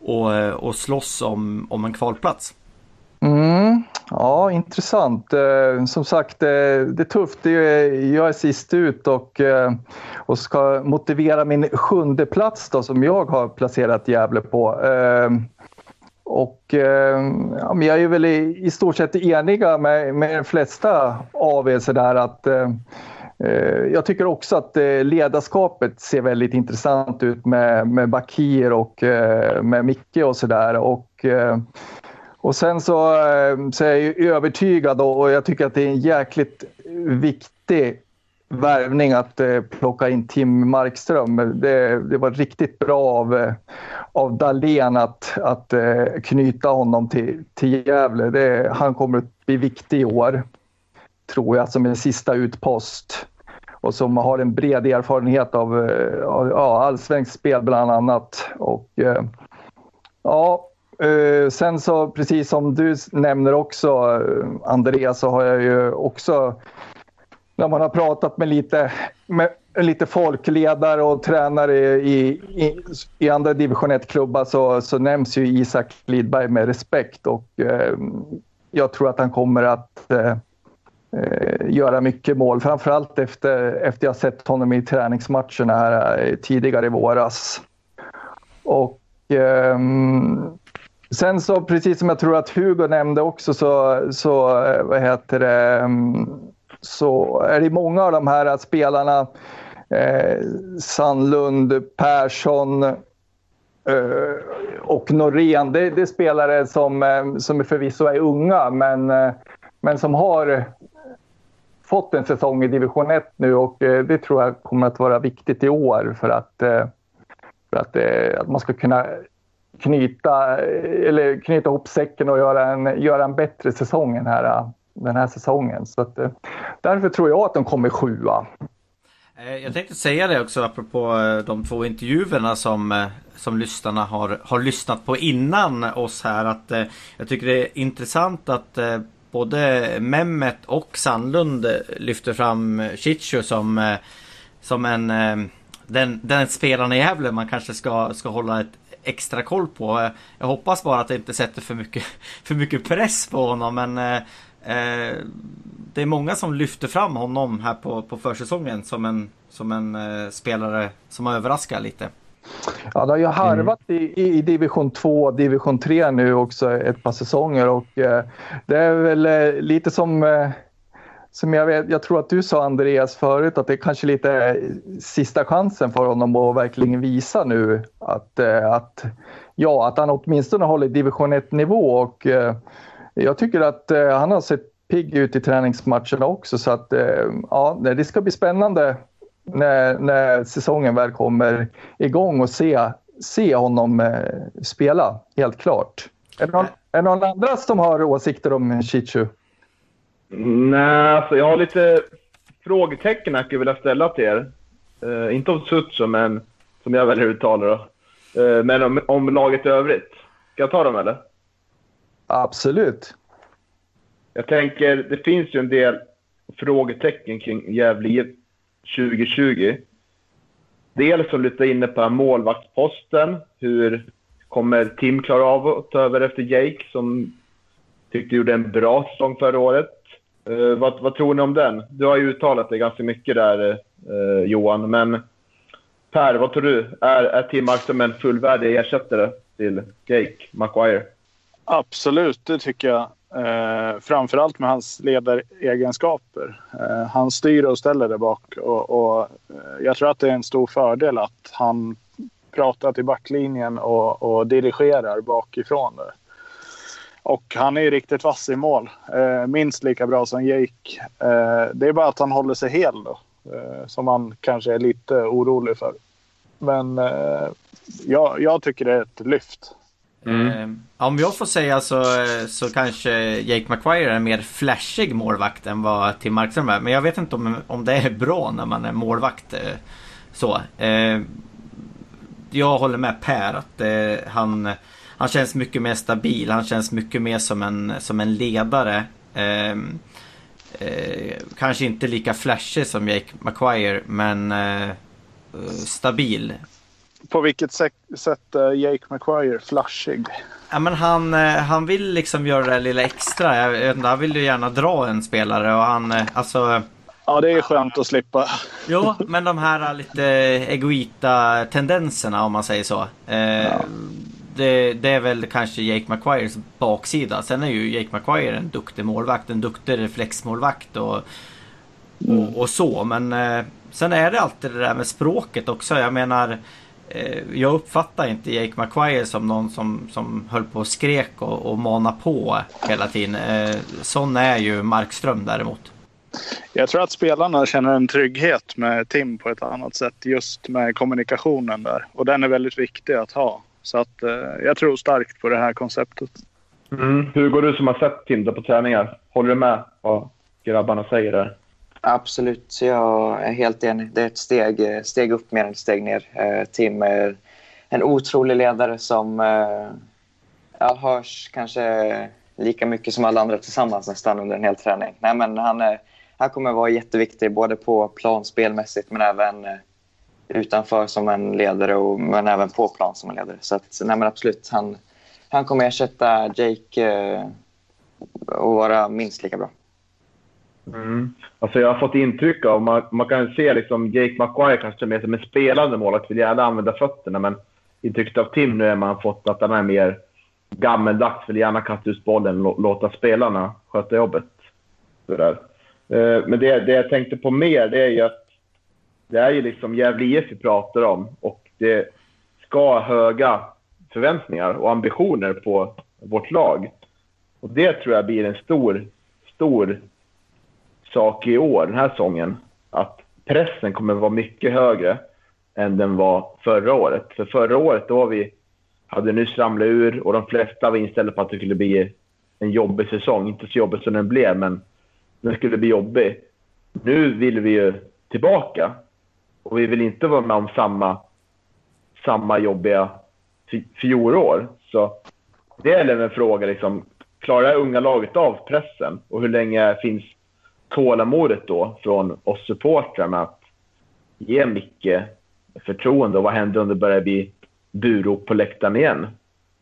Speaker 1: och, eh, och slåss om, om en kvalplats.
Speaker 2: Mm, ja, intressant. Eh, som sagt, eh, det är tufft. Det är, jag är sist ut och, eh, och ska motivera min sjunde plats då, som jag har placerat Gävle på. Eh, och eh, ja, men jag är väl i, i stort sett eniga med, med de flesta av er sådär att eh, eh, jag tycker också att eh, ledarskapet ser väldigt intressant ut med, med Bakir och eh, med Micke och sådär. Och, eh, och sen så, eh, så är jag ju övertygad och jag tycker att det är en jäkligt viktig värvning att eh, plocka in Tim Markström. Det, det var riktigt bra av, eh, av Dahlén att, att eh, knyta honom till, till Gävle. Det, han kommer att bli viktig i år, tror jag, som en sista utpost. Och som har en bred erfarenhet av, eh, av ja, allsvenskt spel bland annat. Och, eh, ja, eh, sen så precis som du nämner också eh, Andreas så har jag ju också när man har pratat med lite, med lite folkledare och tränare i, i, i andra division 1-klubbar så, så nämns ju Isak Lidberg med respekt och eh, jag tror att han kommer att eh, eh göra mycket mål. Framförallt efter, efter jag sett honom i träningsmatcherna här eh, tidigare i våras. Och eh, sen så precis som jag tror att Hugo nämnde också så, så eh, vad heter det, ehm, så är det många av de här spelarna, eh, Sandlund, Persson eh, och Norén, det, det är spelare som, eh, som förvisso är unga men, eh, men som har fått en säsong i division 1 nu och eh, det tror jag kommer att vara viktigt i år för att, eh, för att, eh, att man ska kunna knyta, eh, eller knyta ihop säcken och göra en, göra en bättre säsong än här, eh den här säsongen. Så att, eh, därför tror jag att de kommer sjua.
Speaker 1: Eh, jag tänkte säga det också apropå eh, de två intervjuerna som, som lyssnarna har, har lyssnat på innan oss här. Att Jag tycker det är intressant att både Mehmet och Sandlund lyfter fram Chichu som, som en den, den spelaren i Gävle man kanske ska, ska hålla ett extra koll på. Jag hoppas bara att det inte sätter för mycket, för mycket press på honom men det är många som lyfter fram honom här på, på försäsongen som en, som en eh, spelare som har överraskat lite.
Speaker 2: Ja, det har ju harvat i, i division 2 och division 3 nu också ett par säsonger och eh, det är väl eh, lite som eh, som jag, vet, jag tror att du sa Andreas förut att det är kanske lite är sista chansen för honom att verkligen visa nu att, eh, att, ja, att han åtminstone håller division 1 nivå och eh, jag tycker att eh, han har sett pigg ut i träningsmatcherna också så att eh, ja, det ska bli spännande när, när säsongen väl kommer igång och se, se honom eh, spela, helt klart. Är det, någon, är det någon andra som har åsikter om Chichu?
Speaker 4: Nej, alltså jag har lite frågetecken jag skulle vilja ställa till er. Eh, inte om Sutsu, men som jag väljer att uttala då. Eh, men om, om laget i övrigt. Ska jag ta dem eller?
Speaker 2: Absolut.
Speaker 4: Jag tänker, det finns ju en del frågetecken kring Gävle IF 2020. Dels som du inne på målvaktsposten. Hur kommer Tim klara av att ta över efter Jake som tyckte gjorde en bra säsong förra året? Eh, vad, vad tror ni om den? Du har ju uttalat dig ganska mycket där eh, Johan, men Per, vad tror du? Är, är Tim Markström en fullvärdig ersättare till Jake Maguire?
Speaker 7: Absolut, det tycker jag. Eh, framförallt med hans ledaregenskaper. Eh, han styr och ställer där bak. Och, och, eh, jag tror att det är en stor fördel att han pratar till backlinjen och, och dirigerar bakifrån. Där. Och han är ju riktigt vass i mål. Eh, minst lika bra som Jake. Eh, det är bara att han håller sig hel då. Eh, som man kanske är lite orolig för. Men eh, jag, jag tycker det är ett lyft.
Speaker 1: Mm. Ehm, om jag får säga så, eh, så kanske Jake McQuire är en mer flashig målvakt än vad Tim Markström är. Men jag vet inte om, om det är bra när man är målvakt. Eh, så. Ehm, jag håller med Per att eh, han, han känns mycket mer stabil. Han känns mycket mer som en, som en ledare. Ehm, kanske inte lika flashig som Jake McQuire men stabil.
Speaker 10: På vilket sätt är Jake McQuire flashig?
Speaker 1: Ja, men han, eh, han vill liksom göra det lilla extra. Jag vet inte, han vill ju gärna dra en spelare och han, eh, alltså...
Speaker 10: Ja, det är skönt att slippa.
Speaker 1: Jo, men de här lite egoita tendenserna om man säger så. Eh, ja. det, det, är väl kanske Jake McQuires baksida. Sen är ju Jake McQuire en duktig målvakt, en duktig reflexmålvakt och, mm. och, och, så. Men eh, sen är det alltid det där med språket också. Jag menar Eh, jag uppfattar inte Jake McQuire som någon som, som höll på och skrek och, och manade på hela tiden. Eh, sån är ju Markström däremot.
Speaker 10: Jag tror att spelarna känner en trygghet med Tim på ett annat sätt just med kommunikationen där. Och den är väldigt viktig att ha. Så att eh, jag tror starkt på det här konceptet.
Speaker 4: Mm. Hur går du som har sett Tim på träningar? Håller du med vad grabbarna säger där?
Speaker 9: Absolut, så jag är helt enig. Det är ett steg, eh, steg upp mer än ett steg ner. Eh, Tim är en otrolig ledare som eh, ja, hörs kanske lika mycket som alla andra tillsammans nästan under en hel träning. Nej, men han, är, han kommer vara jätteviktig både på plan spelmässigt men även utanför som en ledare och, men även på plan som en ledare. Så att, nej, men absolut, han, han kommer ersätta Jake och vara minst lika bra.
Speaker 4: Mm. Alltså jag har fått intryck av, man, man kan se liksom Jake McQuire kanske mer som en spelande målvakt, vill gärna använda fötterna, men intrycket av Tim nu är man fått att han är mer gammeldags, vill gärna kasta ut bollen och låta spelarna sköta jobbet. Sådär. Eh, men det, det jag tänkte på mer, det är ju att det är ju liksom Gävle IF vi pratar om och det ska ha höga förväntningar och ambitioner på vårt lag. Och det tror jag blir en stor, stor sak i år, den här säsongen, att pressen kommer vara mycket högre än den var förra året. För förra året då vi hade nyss ramlat ur och de flesta var inställda på att det skulle bli en jobbig säsong. Inte så jobbig som den blev, men den skulle bli jobbig. Nu vill vi ju tillbaka och vi vill inte vara med om samma, samma jobbiga fjolår. Så det är en fråga, liksom, klarar det unga laget av pressen och hur länge finns tålamodet då från oss supportrar med att ge Micke förtroende och vad händer om det börjar bli burop på läktaren igen?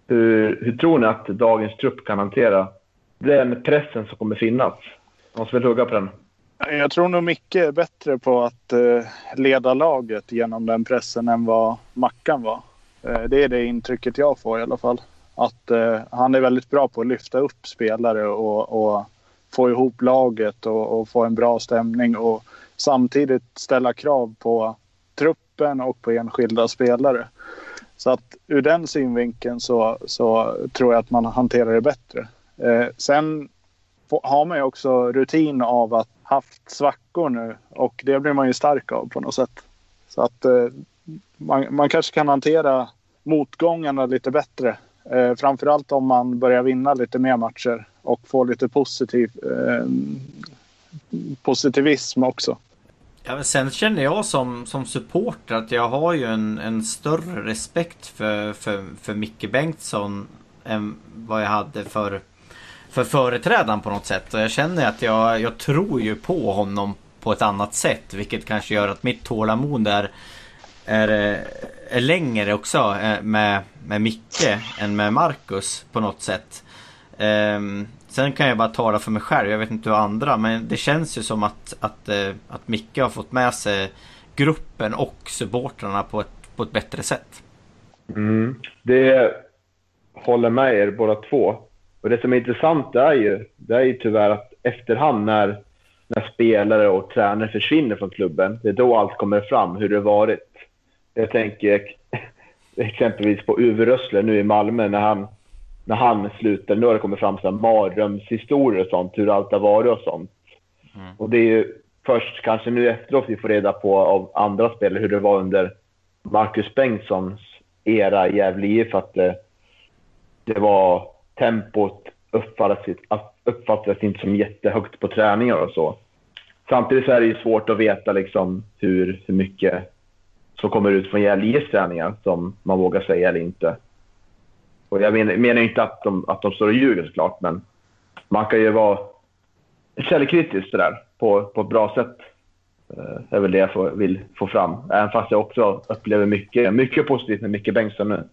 Speaker 4: Hur, hur tror ni att dagens trupp kan hantera den pressen som kommer finnas? Någon som vill hugga på den?
Speaker 10: Jag tror nog Micke är bättre på att eh, leda laget genom den pressen än vad Mackan var. Eh, det är det intrycket jag får i alla fall. Att eh, han är väldigt bra på att lyfta upp spelare och, och få ihop laget och, och, få en bra stämning och samtidigt ställa krav på truppen och på enskilda spelare. Så att ur den synvinkeln så, så tror jag att man hanterar det bättre. Eh, sen har man ju också rutin av att haft svackor nu och det blir man ju stark av på något sätt. Så att eh, man, man kanske kan hantera motgångarna lite bättre. Eh, framförallt om man börjar vinna lite mer matcher och få lite positiv eh, positivism också.
Speaker 1: Ja, men sen känner jag som, som supporter att jag har ju en, en större respekt för, för, för Micke Bengtsson än vad jag hade för, för företrädaren på något sätt. Och jag känner att jag, jag tror ju på honom på ett annat sätt. Vilket kanske gör att mitt tålamod är, är, eh, är längre också eh, med, med Micke än med Marcus på något sätt. Um, sen kan jag bara tala för mig själv, jag vet inte hur andra, men det känns ju som att, att, eh, att Micke har fått med sig gruppen och supportrarna på ett, på ett bättre sätt.
Speaker 4: Mm. Det håller med er båda två. Och det som är intressant är ju, det är ju tyvärr att efterhand när, när spelare och tränare försvinner från klubben, det är då allt kommer fram, hur det varit. Jag tänker exempelvis på Uwe Rössler nu i Malmö när han när han slutade, nu har det kommit fram så mardrömshistorier och sånt, hur allt har varit och sånt. Mm. Och det är ju först kanske nu efteråt vi får reda på av andra spelare hur det var under Marcus Bengtssons era i Gävle IF, att det, det var tempot uppfattades, uppfattades inte som jättehögt på träningar och så. Samtidigt så är det ju svårt att veta liksom hur, hur mycket som kommer ut från Gävle träningar som man vågar säga eller inte. Och jag menar, menar inte att de, att de står och ljuger såklart, men man kan ju vara källkritisk sådär, på, på ett bra sätt. Det är väl det jag får, vill få fram. Även fast jag också upplever mycket, mycket positivt med Micke Bengtsson nu.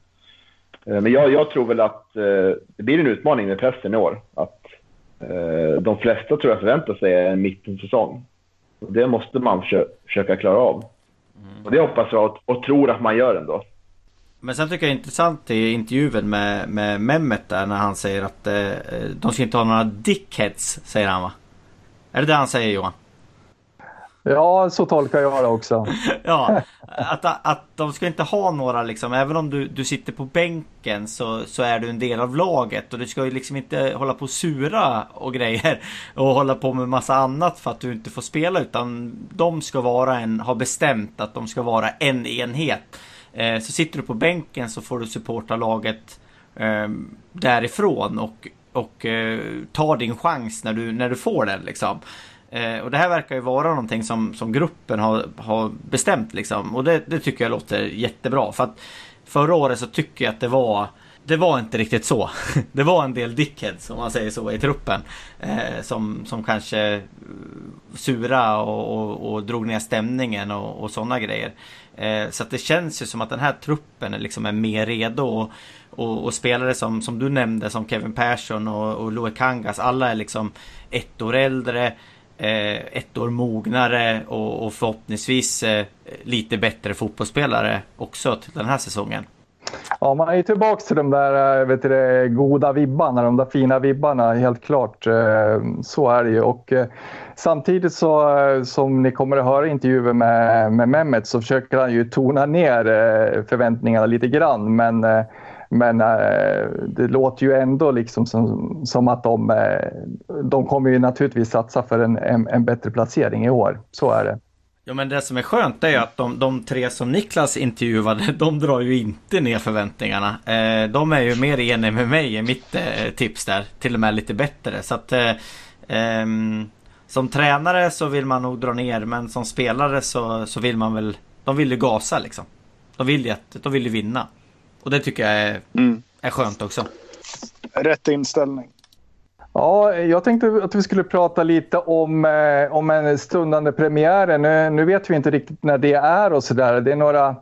Speaker 4: Eh, men jag, jag, tror väl att eh, det blir en utmaning med pressen i år. Att de flesta tror jag förväntar sig en mittensäsong. Det måste man försöka klara av. Mm. Och det hoppas jag och, och tror att man gör ändå.
Speaker 1: Men sen tycker jag det är intressant i intervjun med, med Mehmet där när han säger att eh, de ska inte ha några dickheads, säger han va? Är det det han säger Johan?
Speaker 2: Ja, så tolkar jag det också.
Speaker 1: ja, att, att de ska inte ha några liksom, även om du, du sitter på bänken så, så är du en del av laget och du ska ju liksom inte hålla på och sura och grejer och hålla på med massa annat för att du inte får spela utan de ska vara en, ha bestämt att de ska vara en enhet. Eh, så sitter du på bänken så får du supporta laget eh, därifrån och, och eh, ta din chans när du, när du får den liksom. Eh, och det här verkar ju vara någonting som, som gruppen har, har bestämt liksom. Och det, det tycker jag låter jättebra. För att förra året så tycker jag att det var det var inte riktigt så. Det var en del dickheads om man säger så i truppen. Eh, som, som kanske sura och, och, och drog ner stämningen och, och sådana grejer. Eh, så att det känns ju som att den här truppen liksom är mer redo. Och, och, och, spelare som, som du nämnde som Kevin Persson och, och Loe Kangas. Alla är liksom ett år äldre Eh, ett år mognare och, och förhoppningsvis eh, lite bättre fotbollsspelare också till den här säsongen.
Speaker 2: Ja, man är ju tillbaka till de där eh, vet du, goda vibbarna, de där fina vibbarna, helt klart. Eh, så är det ju. Och samtidigt så, som ni kommer att höra i intervjuer med, med Mehmet så försöker han ju tona ner förväntningarna lite grann. Men men eh, det låter ju ändå liksom som, som att de, eh, de kommer ju naturligtvis satsa för en, en, en, bättre placering i år. Så är det.
Speaker 1: Ja men det som är skönt är ju att de, de tre som Niklas intervjuade, de drar ju inte ner förväntningarna. Eh, de är ju mer eniga med mig i mitt eh, tips där. Till och med lite bättre. Så att eh, ehm, som tränare så vill man nog dra ner men som spelare så, så vill man väl, de vill ju gasa liksom. De vill ju, de vill ju vinna. Och det tycker jag är, mm. är skönt också.
Speaker 10: Rätt inställning.
Speaker 2: Ja, jag tänkte att vi skulle prata lite om, eh, om en stundande premiär. Nu, nu vet vi inte riktigt när det är och sådär. Det är några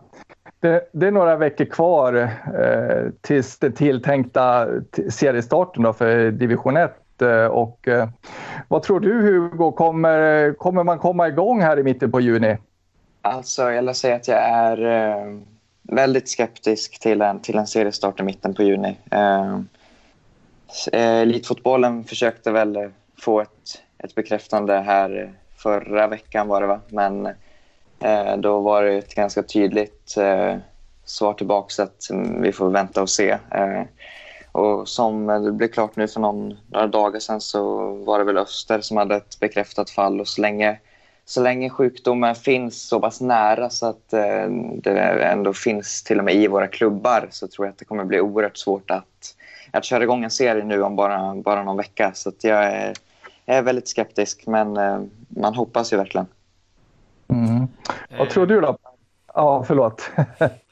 Speaker 2: det, det, är några veckor kvar eh, tills den tilltänkta seriestarten då för division 1. Eh, och, eh, vad tror du Hugo, kommer, kommer man komma igång här i mitten på juni?
Speaker 9: Alltså, jag vill säga att jag är eh, väldigt skeptisk till en, till en seriestart i mitten på juni. Ehm, eh, elitfotbollen försökte väl få ett, ett bekräftande här förra veckan var det va? Men eh, då var det ett ganska tydligt eh, svar tillbaka att mm, vi får vänta och se. Eh, och som det blev klart nu för någon, några dagar sedan så var det väl Öster som hade ett bekräftat fall och så länge så länge sjukdomen finns så pass nära så att eh, det ändå finns till och med i våra klubbar så tror jag att det kommer bli oerhört svårt att, att köra igång en serie nu om bara, bara någon vecka. Så jag är, jag är väldigt skeptisk, men eh, man hoppas ju verkligen.
Speaker 2: Mm. Vad tror du då? Ja, förlåt.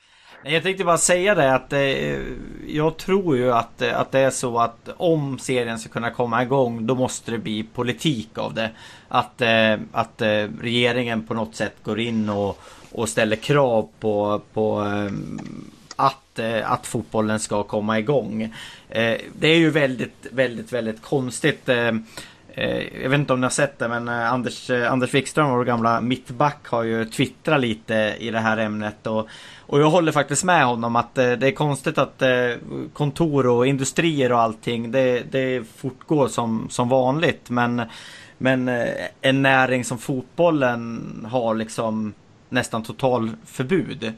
Speaker 1: Jag tänkte bara säga det att eh, jag tror ju att, eh, att det är så att om serien ska kunna komma igång då måste det bli politik av det. Att, eh, att eh, regeringen på något sätt går in och, och ställer krav på, på eh, att, eh, att fotbollen ska komma igång. Eh, det är ju väldigt, väldigt, väldigt konstigt. Eh, Eh, jag vet inte om ni har sett det men eh, Anders, eh, Anders Wikström, vår gamla mittback, har ju twittrat lite i det här ämnet. Och och jag håller faktiskt med honom att eh, det är konstigt att eh, kontor och industrier och allting det, det fortgår som, som vanligt. Men, men eh, en näring som fotbollen har liksom nästan total förbud.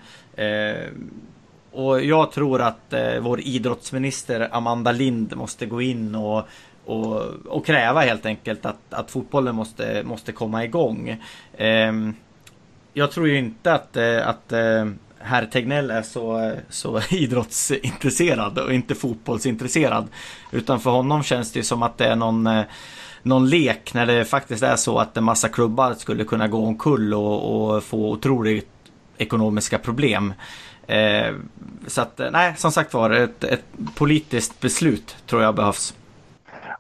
Speaker 1: och jag tror att vår idrottsminister Amanda Lind måste gå in och och, och kräva helt enkelt att, att fotbollen måste, måste komma igång. Ehm, jag tror ju inte att, eh, att eh, herr Tegnell är så, så idrottsintresserad och inte fotbollsintresserad. Utan för honom känns det som att det är någon, eh, någon lek när det faktiskt är så att en massa klubbar skulle kunna gå omkull och, och få otroligt ekonomiska problem. Eh, så att, nej, som sagt var, ett, ett politiskt beslut tror jag behövs.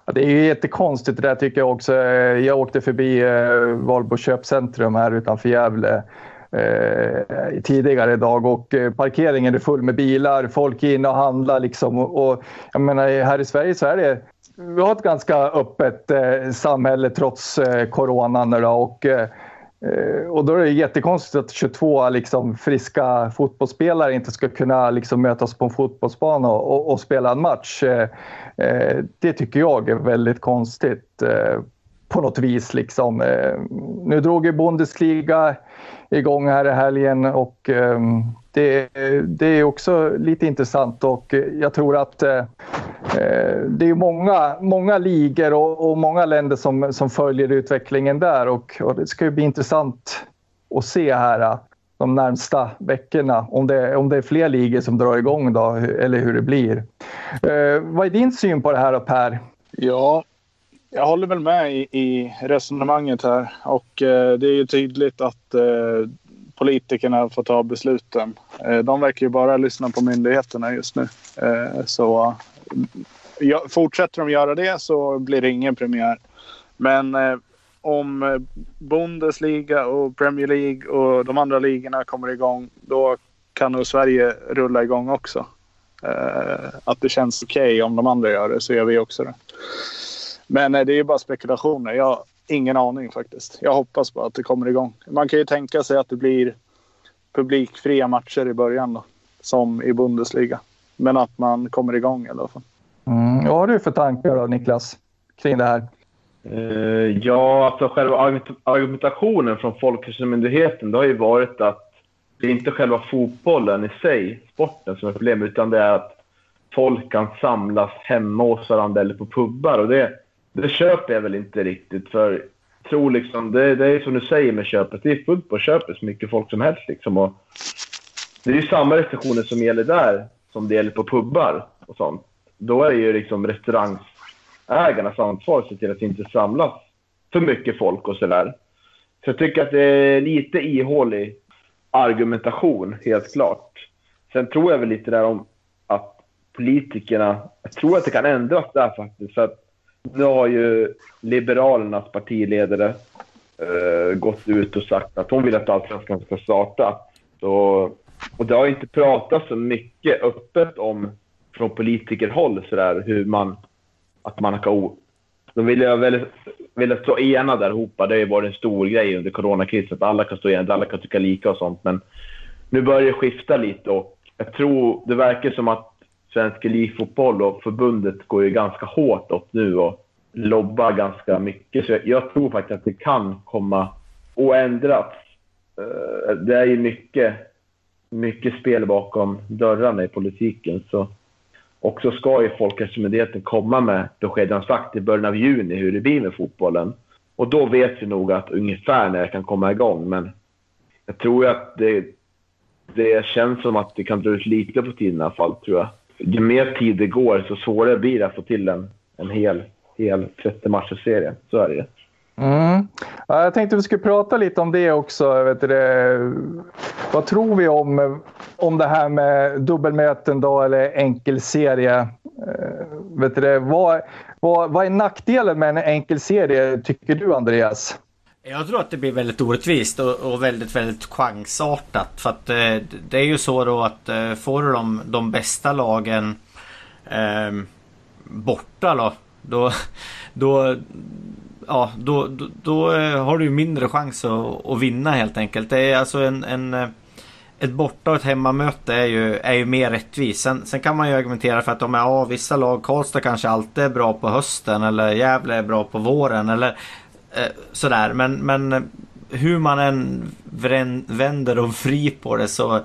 Speaker 2: Ja, det är ju jättekonstigt det där tycker jag också. Jag åkte förbi eh, Valbo köpcentrum här utanför Gävle eh, tidigare idag och eh, parkeringen är full med bilar. Folk är inne och handlar liksom. Och, och, jag menar, här i Sverige så är det vi har ett ganska öppet eh, samhälle trots eh, coronan. Då, och, eh, Eh, och då är det jättekonstigt att 22 liksom, friska fotbollsspelare inte ska kunna liksom, mötas på en fotbollsbana och, och, och spela en match. Eh, eh, det tycker jag är väldigt konstigt på något vis. Liksom. Eh, nu drog ju Bundesliga igång här i helgen och eh, det, det är också lite intressant och jag tror att eh, det är många, många ligor och, och, många länder som, som följer utvecklingen där och, och det ska ju bli intressant att se här de närmsta veckorna om det, om det är fler ligor som drar igång då, eller hur det blir. Eh, vad är din syn på det här då, Per?
Speaker 10: Ja, jag håller väl med i, i resonemanget här och eh, det är ju tydligt att eh, politikerna får ta besluten. Eh, de verkar ju bara lyssna på myndigheterna just nu. Eh, så mm, ja, fortsätter de göra det så blir det ingen premiär. Men eh, om eh, Bundesliga och Premier League och de andra ligorna kommer igång då kan nog Sverige rulla igång också. Eh, att det känns okej okay om de andra gör det så gör vi också det. Men det är ju bara spekulationer. Jag, Ingen aning faktiskt. Jag hoppas bara att det kommer igång. Man kan ju tänka sig att det blir publikfria matcher i början då, som i Bundesliga. Men att man kommer igång i alla fall.
Speaker 2: Mm. Vad har du för tankar då, Niklas, kring det här?
Speaker 4: Uh, ja, alltså själva argumentationen från Folkhälsomyndigheten det har ju varit att det är inte själva fotbollen i sig, sporten, som är problemet, utan det är att folk kan samlas hemma hos varandra eller på pubbar. Och det, det köper jag väl inte riktigt. För tror liksom, det, det är som du säger med köpet. Det är fullt på köpet så mycket folk som helst. Liksom. Och det är ju samma restriktioner som gäller där som det gäller på pubbar och sånt. Då är det ju liksom restaurangägarnas ansvar att se till att det inte samlas för mycket folk och sådär. Så jag tycker att det är lite ihålig argumentation, helt klart. Sen tror jag väl lite där om att politikerna... Jag tror att det kan ändras där faktiskt. För att nu har ju Liberalernas partiledare uh, gått ut och sagt att hon vill att Allsvenskan ska starta. Så, och det har inte pratats så mycket öppet om från politikerhåll sådär hur man... Att man kan... De vill ju väldigt, velat stå enade där ihop. Det har ju varit en stor grej under coronakrisen att alla kan stå enade, alla kan tycka lika och sånt. Men nu börjar det skifta lite och jag tror det verkar som att Svensk Elitfotboll och förbundet går ju ganska hårt åt nu och lobbar ganska mycket. Så jag, jag tror faktiskt att det kan komma att ändras. Eh, det är ju mycket, mycket spel bakom dörrarna i politiken. Så. Och så ska ju Folkhälsomyndigheten komma med besked, han sagt i början av juni, hur det blir med fotbollen. Och då vet vi nog att ungefär när det kan komma igång. Men jag tror ju att det, det känns som att det kan dra ut lite på tiden i alla fall, tror jag ju mer tid det går så svårare blir det att få till en, en hel, hel 30 matchers serie. Så är det
Speaker 2: mm. Jag tänkte vi skulle prata lite om det också. Vet du, vad tror vi om, om det här med dubbelmöten då, eller enkelserie? Eh, vet du, vad, vad, vad är nackdelen med en enkelserie tycker du Andreas?
Speaker 1: Jag tror att det blir väldigt orättvist och, och väldigt, väldigt chansartat. För att eh, det är ju så då att eh, får du de, de bästa lagen eh, borta då, då, då ja, då, då, då, eh, har du ju mindre chans att, att, vinna helt enkelt. Det är alltså en, en eh, ett borta och ett hemmamöte är ju, är ju mer rättvist. Sen, sen kan man ju argumentera för att om ja, vissa lag, Karlstad kanske alltid är bra på hösten eller Gävle är bra på våren. Eller Eh, sådär men, men hur man än vänder och fri på det så,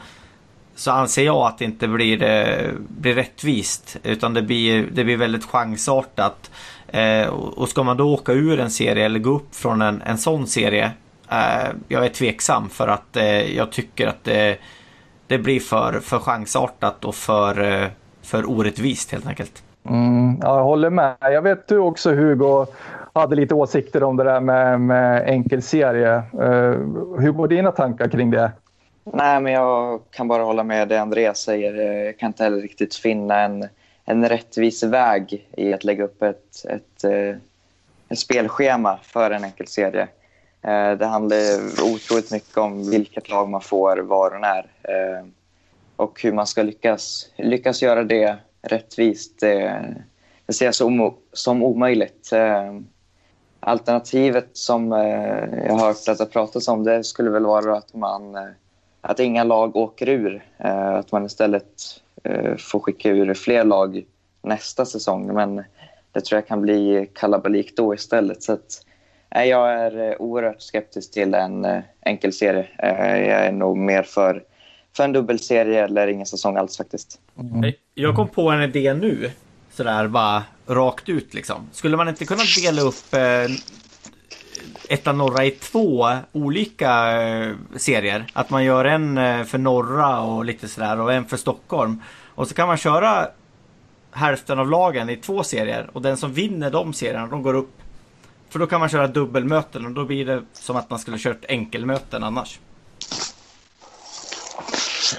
Speaker 1: så anser jag att det inte blir, eh, blir rättvist. Utan det blir, det blir väldigt chansartat. Eh, och ska man då åka ur en serie eller gå upp från en, en sån serie. Eh, jag är tveksam för att eh, jag tycker att det, det blir för, för chansartat och för, eh, för orättvist helt enkelt.
Speaker 2: Mm, jag håller med. Jag vet du också Hugo hade lite åsikter om det där med, med enkelserie. Uh, eh, hur går dina tankar kring det?
Speaker 9: Nej, men jag kan bara hålla med det Andreas säger. Eh, jag kan inte heller riktigt finna en, en rättvis väg i att lägga upp ett, ett, eh, ett spelschema för en enkel serie. Det handlar otroligt mycket om vilket lag man får, var och när. Och hur man ska lyckas, lyckas göra det rättvist. Det ser jag som, som omöjligt. Alternativet som jag har hört att det pratas om det skulle väl vara att, man, att inga lag åker ur. Att man istället får skicka ur fler lag nästa säsong. Men det tror jag kan bli kalabalik då istället. Så att, Nej, jag är eh, oerhört skeptisk till en eh, enkel serie. Eh, jag är nog mer för, för en dubbelserie eller ingen säsong alls faktiskt.
Speaker 1: Mm. Jag kom på en idé nu. Sådär bara rakt ut liksom. Skulle man inte kunna dela upp eh, ettan norra i två olika eh, serier? Att man gör en eh, för norra och lite sådär och en för Stockholm. Och så kan man köra hälften av lagen i två serier och den som vinner de serierna de går upp för då kan man köra dubbelmöten och då blir det som att man skulle kört enkelmöten annars.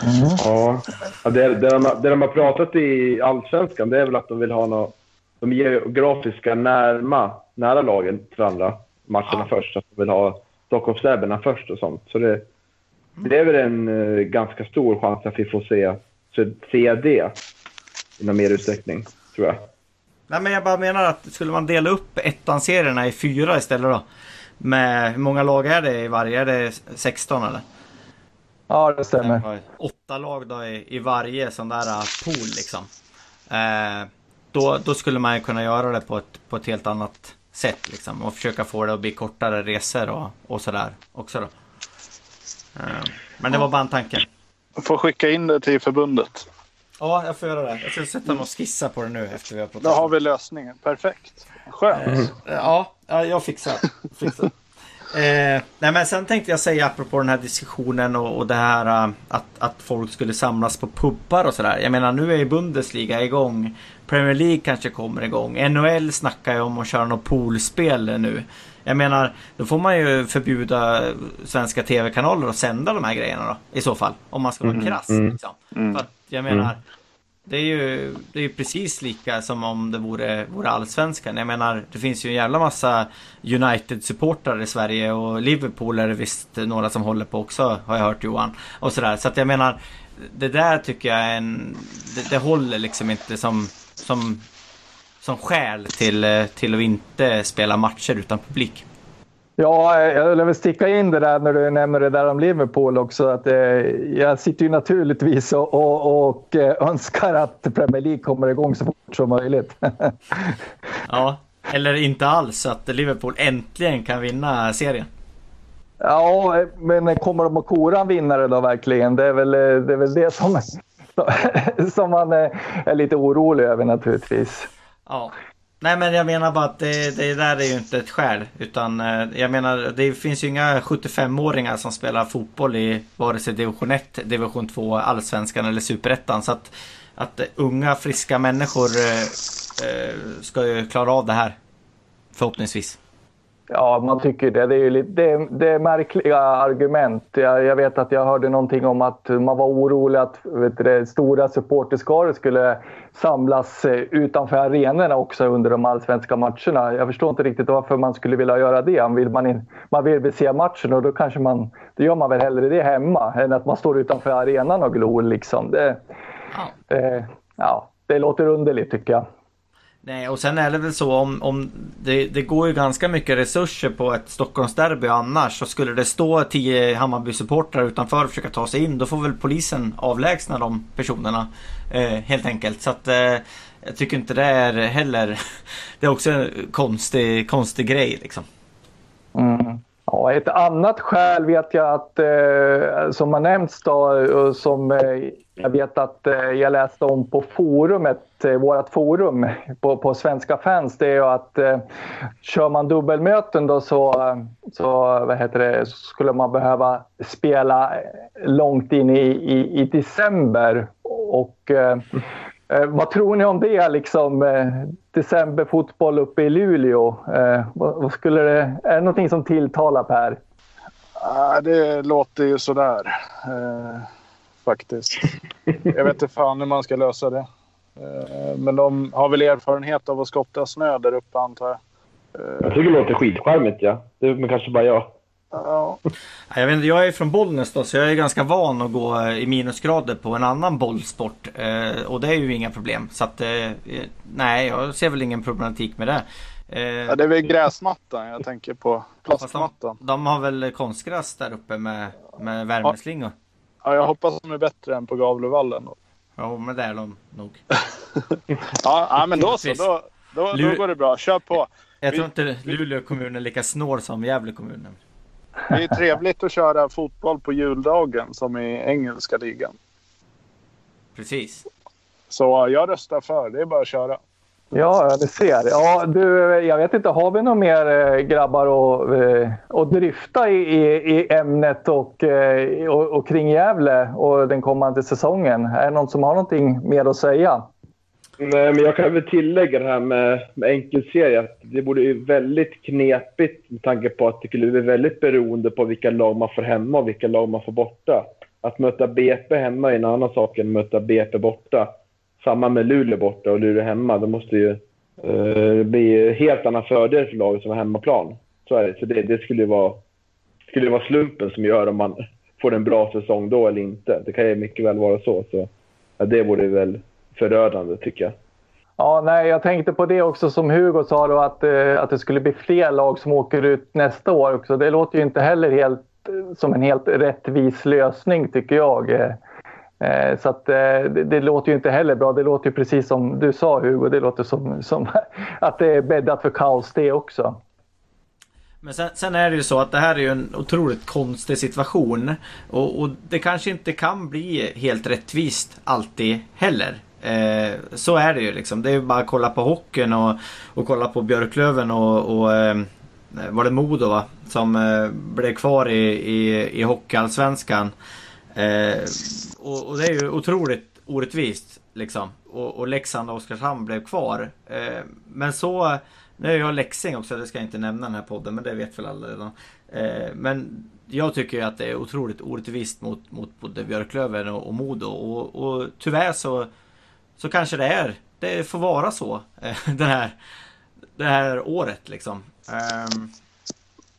Speaker 4: Mm. Ja, det, det, de, det de har pratat i Allsvenskan det är väl att de vill ha något, de geografiska närma, nära lagen till varandra, matcherna ja. först. Att de vill ha Stockholmsderbyna först och sånt. Så det, det är väl en uh, ganska stor chans att vi får se, se det i någon mer utsträckning, tror jag.
Speaker 1: Nej men jag bara menar att skulle man dela upp ettan-serierna i fyra istället då? Med hur många lag är det i varje? Är det 16 eller?
Speaker 2: Ja det stämmer.
Speaker 1: Åtta lag då i, i varje sån där äh, pool liksom. Eh, då, då skulle man kunna göra det på ett, på ett helt annat sätt liksom. Och försöka få det att bli kortare resor och, och sådär också då. Eh, men det var bara en tanke.
Speaker 10: Får skicka in det till förbundet.
Speaker 1: Ja, jag får göra det. Jag ska sätta mig och skissa på det nu efter vi har pratat.
Speaker 10: Då har vi lösningen. Perfekt. Skönt.
Speaker 1: Eh, ja, ja, jag fixar. fixar. Eh, nej men sen tänkte jag säga apropå den här diskussionen och, och det här uh, att, att folk skulle samlas på pubbar och sådär. Jag menar nu är ju Bundesliga igång. Premier League kanske kommer igång. NHL snackar ju om att köra något poolspel nu. Jag menar, då får man ju förbjuda svenska tv-kanaler att sända de här grejerna då. I så fall. Om man ska vara mm, krass. Mm, liksom. mm, För att, jag menar, mm det är ju det är ju precis lika som om det vore, vore allsvenskan. Jag menar, det finns ju en jävla massa United-supportrar i Sverige och Liverpool är det visst några som håller på också, har jag hört Johan. Och sådär. Så att jag menar, det där tycker jag är en... Det, det håller liksom inte som, som som skäl till, eh, till att inte spela matcher utan publik.
Speaker 2: Ja, jag vill sticka in det där när du nämner det där om Liverpool också. Att, eh, jag sitter ju naturligtvis och, och, och, eh, önskar att Premier League kommer igång så fort som möjligt.
Speaker 1: ja, eller inte alls. Att Liverpool äntligen kan vinna serien.
Speaker 2: Ja, men kommer de att kora en vinnare då verkligen? Det är väl det, är väl det som, som man är lite orolig över naturligtvis.
Speaker 1: Ja. Nej men jag menar bara att det, det där är ju inte ett skäl. Utan eh, jag menar det finns ju inga 75-åringar som spelar fotboll i vare sig division 1, division 2, allsvenskan eller superettan. Så att, att unga friska människor eh, eh ska ju klara av det här. Förhoppningsvis.
Speaker 2: Ja, man tycker det. Det är, lite, det, det är märkliga argument. Jag, jag, vet att jag hörde någonting om att man var orolig att du, stora supporterskaror skulle samlas eh, utanför arenorna också under de allsvenska matcherna. Jag förstår inte riktigt varför man skulle vilja göra det. Vill man, in, man vill se matchen och då kanske man, då gör man väl hellre det hemma än att man står utanför arenan och glor. Liksom. Det, ja. Det, ja, det låter underligt tycker jag.
Speaker 1: Nej, och sen är det väl så om, om det, det går ju ganska mycket resurser på ett Stockholmsderby annars. Så skulle det stå tio Hammarby-supportrar utanför och försöka ta sig in, då får väl polisen avlägsna de personerna. Eh, helt enkelt. Så att eh, jag tycker inte det är heller... Det är också en konstig, konstig grej liksom.
Speaker 2: Mm. Ja, ett annat skäl vet jag att, eh, som har nämnts då, som eh, jag vet att eh, jag läste om på forumet, eh, vårt forum på, på Svenska fans, det är ju att eh, kör man dubbelmöten då så, så vad heter det, skulle man behöva spela långt in i, i, i december. Och Eh, eh vad tror ni om det, liksom, eh, decemberfotboll uppe i Luleå? Eh, vad, vad, skulle det, är det någonting som tilltalar Per?
Speaker 10: Ah, det låter ju sådär, eh, faktiskt. Jag vet inte fan hur man ska lösa det. Eh, men de har väl erfarenhet av att skotta snö där uppe antar jag.
Speaker 4: Jag tycker det låter skitcharmigt ja. Det är men kanske bara jag.
Speaker 10: Ja.
Speaker 1: Jag, vet inte, jag är från Bollnäs då, så jag är ganska van att gå eh, i minusgrader på en annan bollsport. Eh, och det är ju inga problem. Så att, eh, nej, jag ser väl ingen problematik med det.
Speaker 10: Eh, ja, det är väl gräsmattan jag tänker på. Plastmattan.
Speaker 1: De, de, har väl konstgräs där uppe med, med värmeslingor?
Speaker 10: Ja, jag hoppas de är bättre än på Gavlevallen.
Speaker 1: Ja, men det är de nog.
Speaker 10: ja, ja, men då så. Då, då, då går det bra. Kör på.
Speaker 1: Jag tror inte Luleå kommun är lika snål som Gävle kommun.
Speaker 10: Det är trevligt att köra fotboll på juldagen som i engelska ligan.
Speaker 1: Precis.
Speaker 10: Så jag röstar för. Det är bara att köra.
Speaker 2: Ja, ni ser. Ja, du, jag vet inte, har vi några mer eh, grabbar att, att dryfta i, i, i ämnet och, och, och kring Gävle och den kommande säsongen? Är det någon som har någonting mer att säga?
Speaker 4: Nej, men jag kan väl tillägga det här med, med enkelserie. Att det vore ju väldigt knepigt med tanke på att det skulle bli väldigt beroende på vilka lag man får hemma och vilka lag man får borta. Att möta BP hemma är en annan sak än att möta BP borta. Samma med Luleå borta och Luleå hemma. Det måste ju eh, bli helt annan fördel för laget som har hemmaplan. Så är det. Så det, det skulle vara, skulle vara slumpen som gör om man får en bra säsong då eller inte. Det kan ju mycket väl vara så. så ja, det vore väl förödande tycker jag.
Speaker 2: Ja, nej, jag tänkte på det också som Hugo sa då att, eh, att det skulle bli fler lag som åker ut nästa år också. Det låter ju inte heller helt som en helt rättvis lösning tycker jag. Eh, så att, eh, det, det, låter ju inte heller bra. Det låter ju precis som du sa Hugo, det låter som, som att det är bäddat för kaos det också.
Speaker 1: Men sen, sen, är det ju så att det här är ju en otroligt konstig situation. Och, och det kanske inte kan bli helt rättvist alltid heller. Eh, så är det ju liksom. Det är ju bara att kolla på hockeyn och, och kolla på Björklöven och, och eh, var det Modo va? Som eh, blev kvar i, i, i Hockeyallsvenskan. Eh, och, och, det är ju otroligt orättvist liksom. Och, och Leksand och Oskarshamn blev kvar. Eh, men så nu är jag Leksing också, det ska jag inte nämna den här podden, men det vet väl alla redan. Eh, men jag tycker ju att det är otroligt orättvist mot, mot både Björklöven och, och Modo. Och, och tyvärr så, så kanske det är, det får vara så eh, det, här, det här året liksom. Um,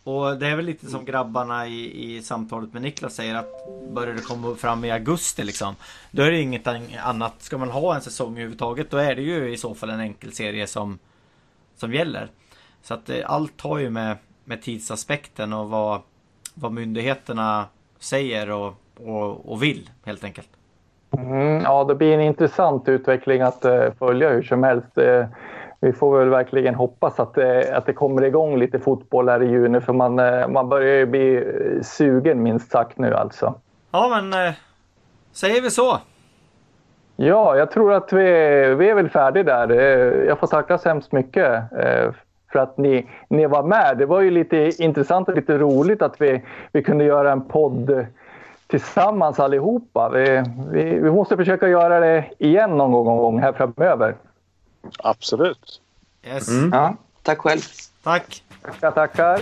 Speaker 1: och det är väl lite som grabbarna i, i samtalet med Niklas säger att börjar det komma fram i augusti liksom Då är det inget annat. Ska man ha en säsong överhuvudtaget då är det ju i så fall en enkel serie som som gäller. Så att eh, allt har ju med, med tidsaspekten och vad, vad myndigheterna säger och, och, och vill helt enkelt.
Speaker 2: Mm, ja, det blir en intressant utveckling att uh, följa hur som helst. Uh, vi får väl verkligen hoppas att, uh, att det kommer igång lite fotboll här i juni för man, man börjar ju bli sugen minst sagt nu alltså.
Speaker 1: Ja, men säger vi så.
Speaker 2: Ja, jag tror att vi, vi är väl färdiga där. Jag får tacka så hemskt mycket för att ni, ni var med. Det var ju lite intressant och lite roligt att vi, vi kunde göra en podd tillsammans allihopa. Vi, vi, vi måste försöka göra det igen någon gång, här framöver.
Speaker 10: Absolut.
Speaker 1: Yes.
Speaker 9: Mm. Ja, tack själv.
Speaker 1: Tack.
Speaker 2: Tackar, tackar.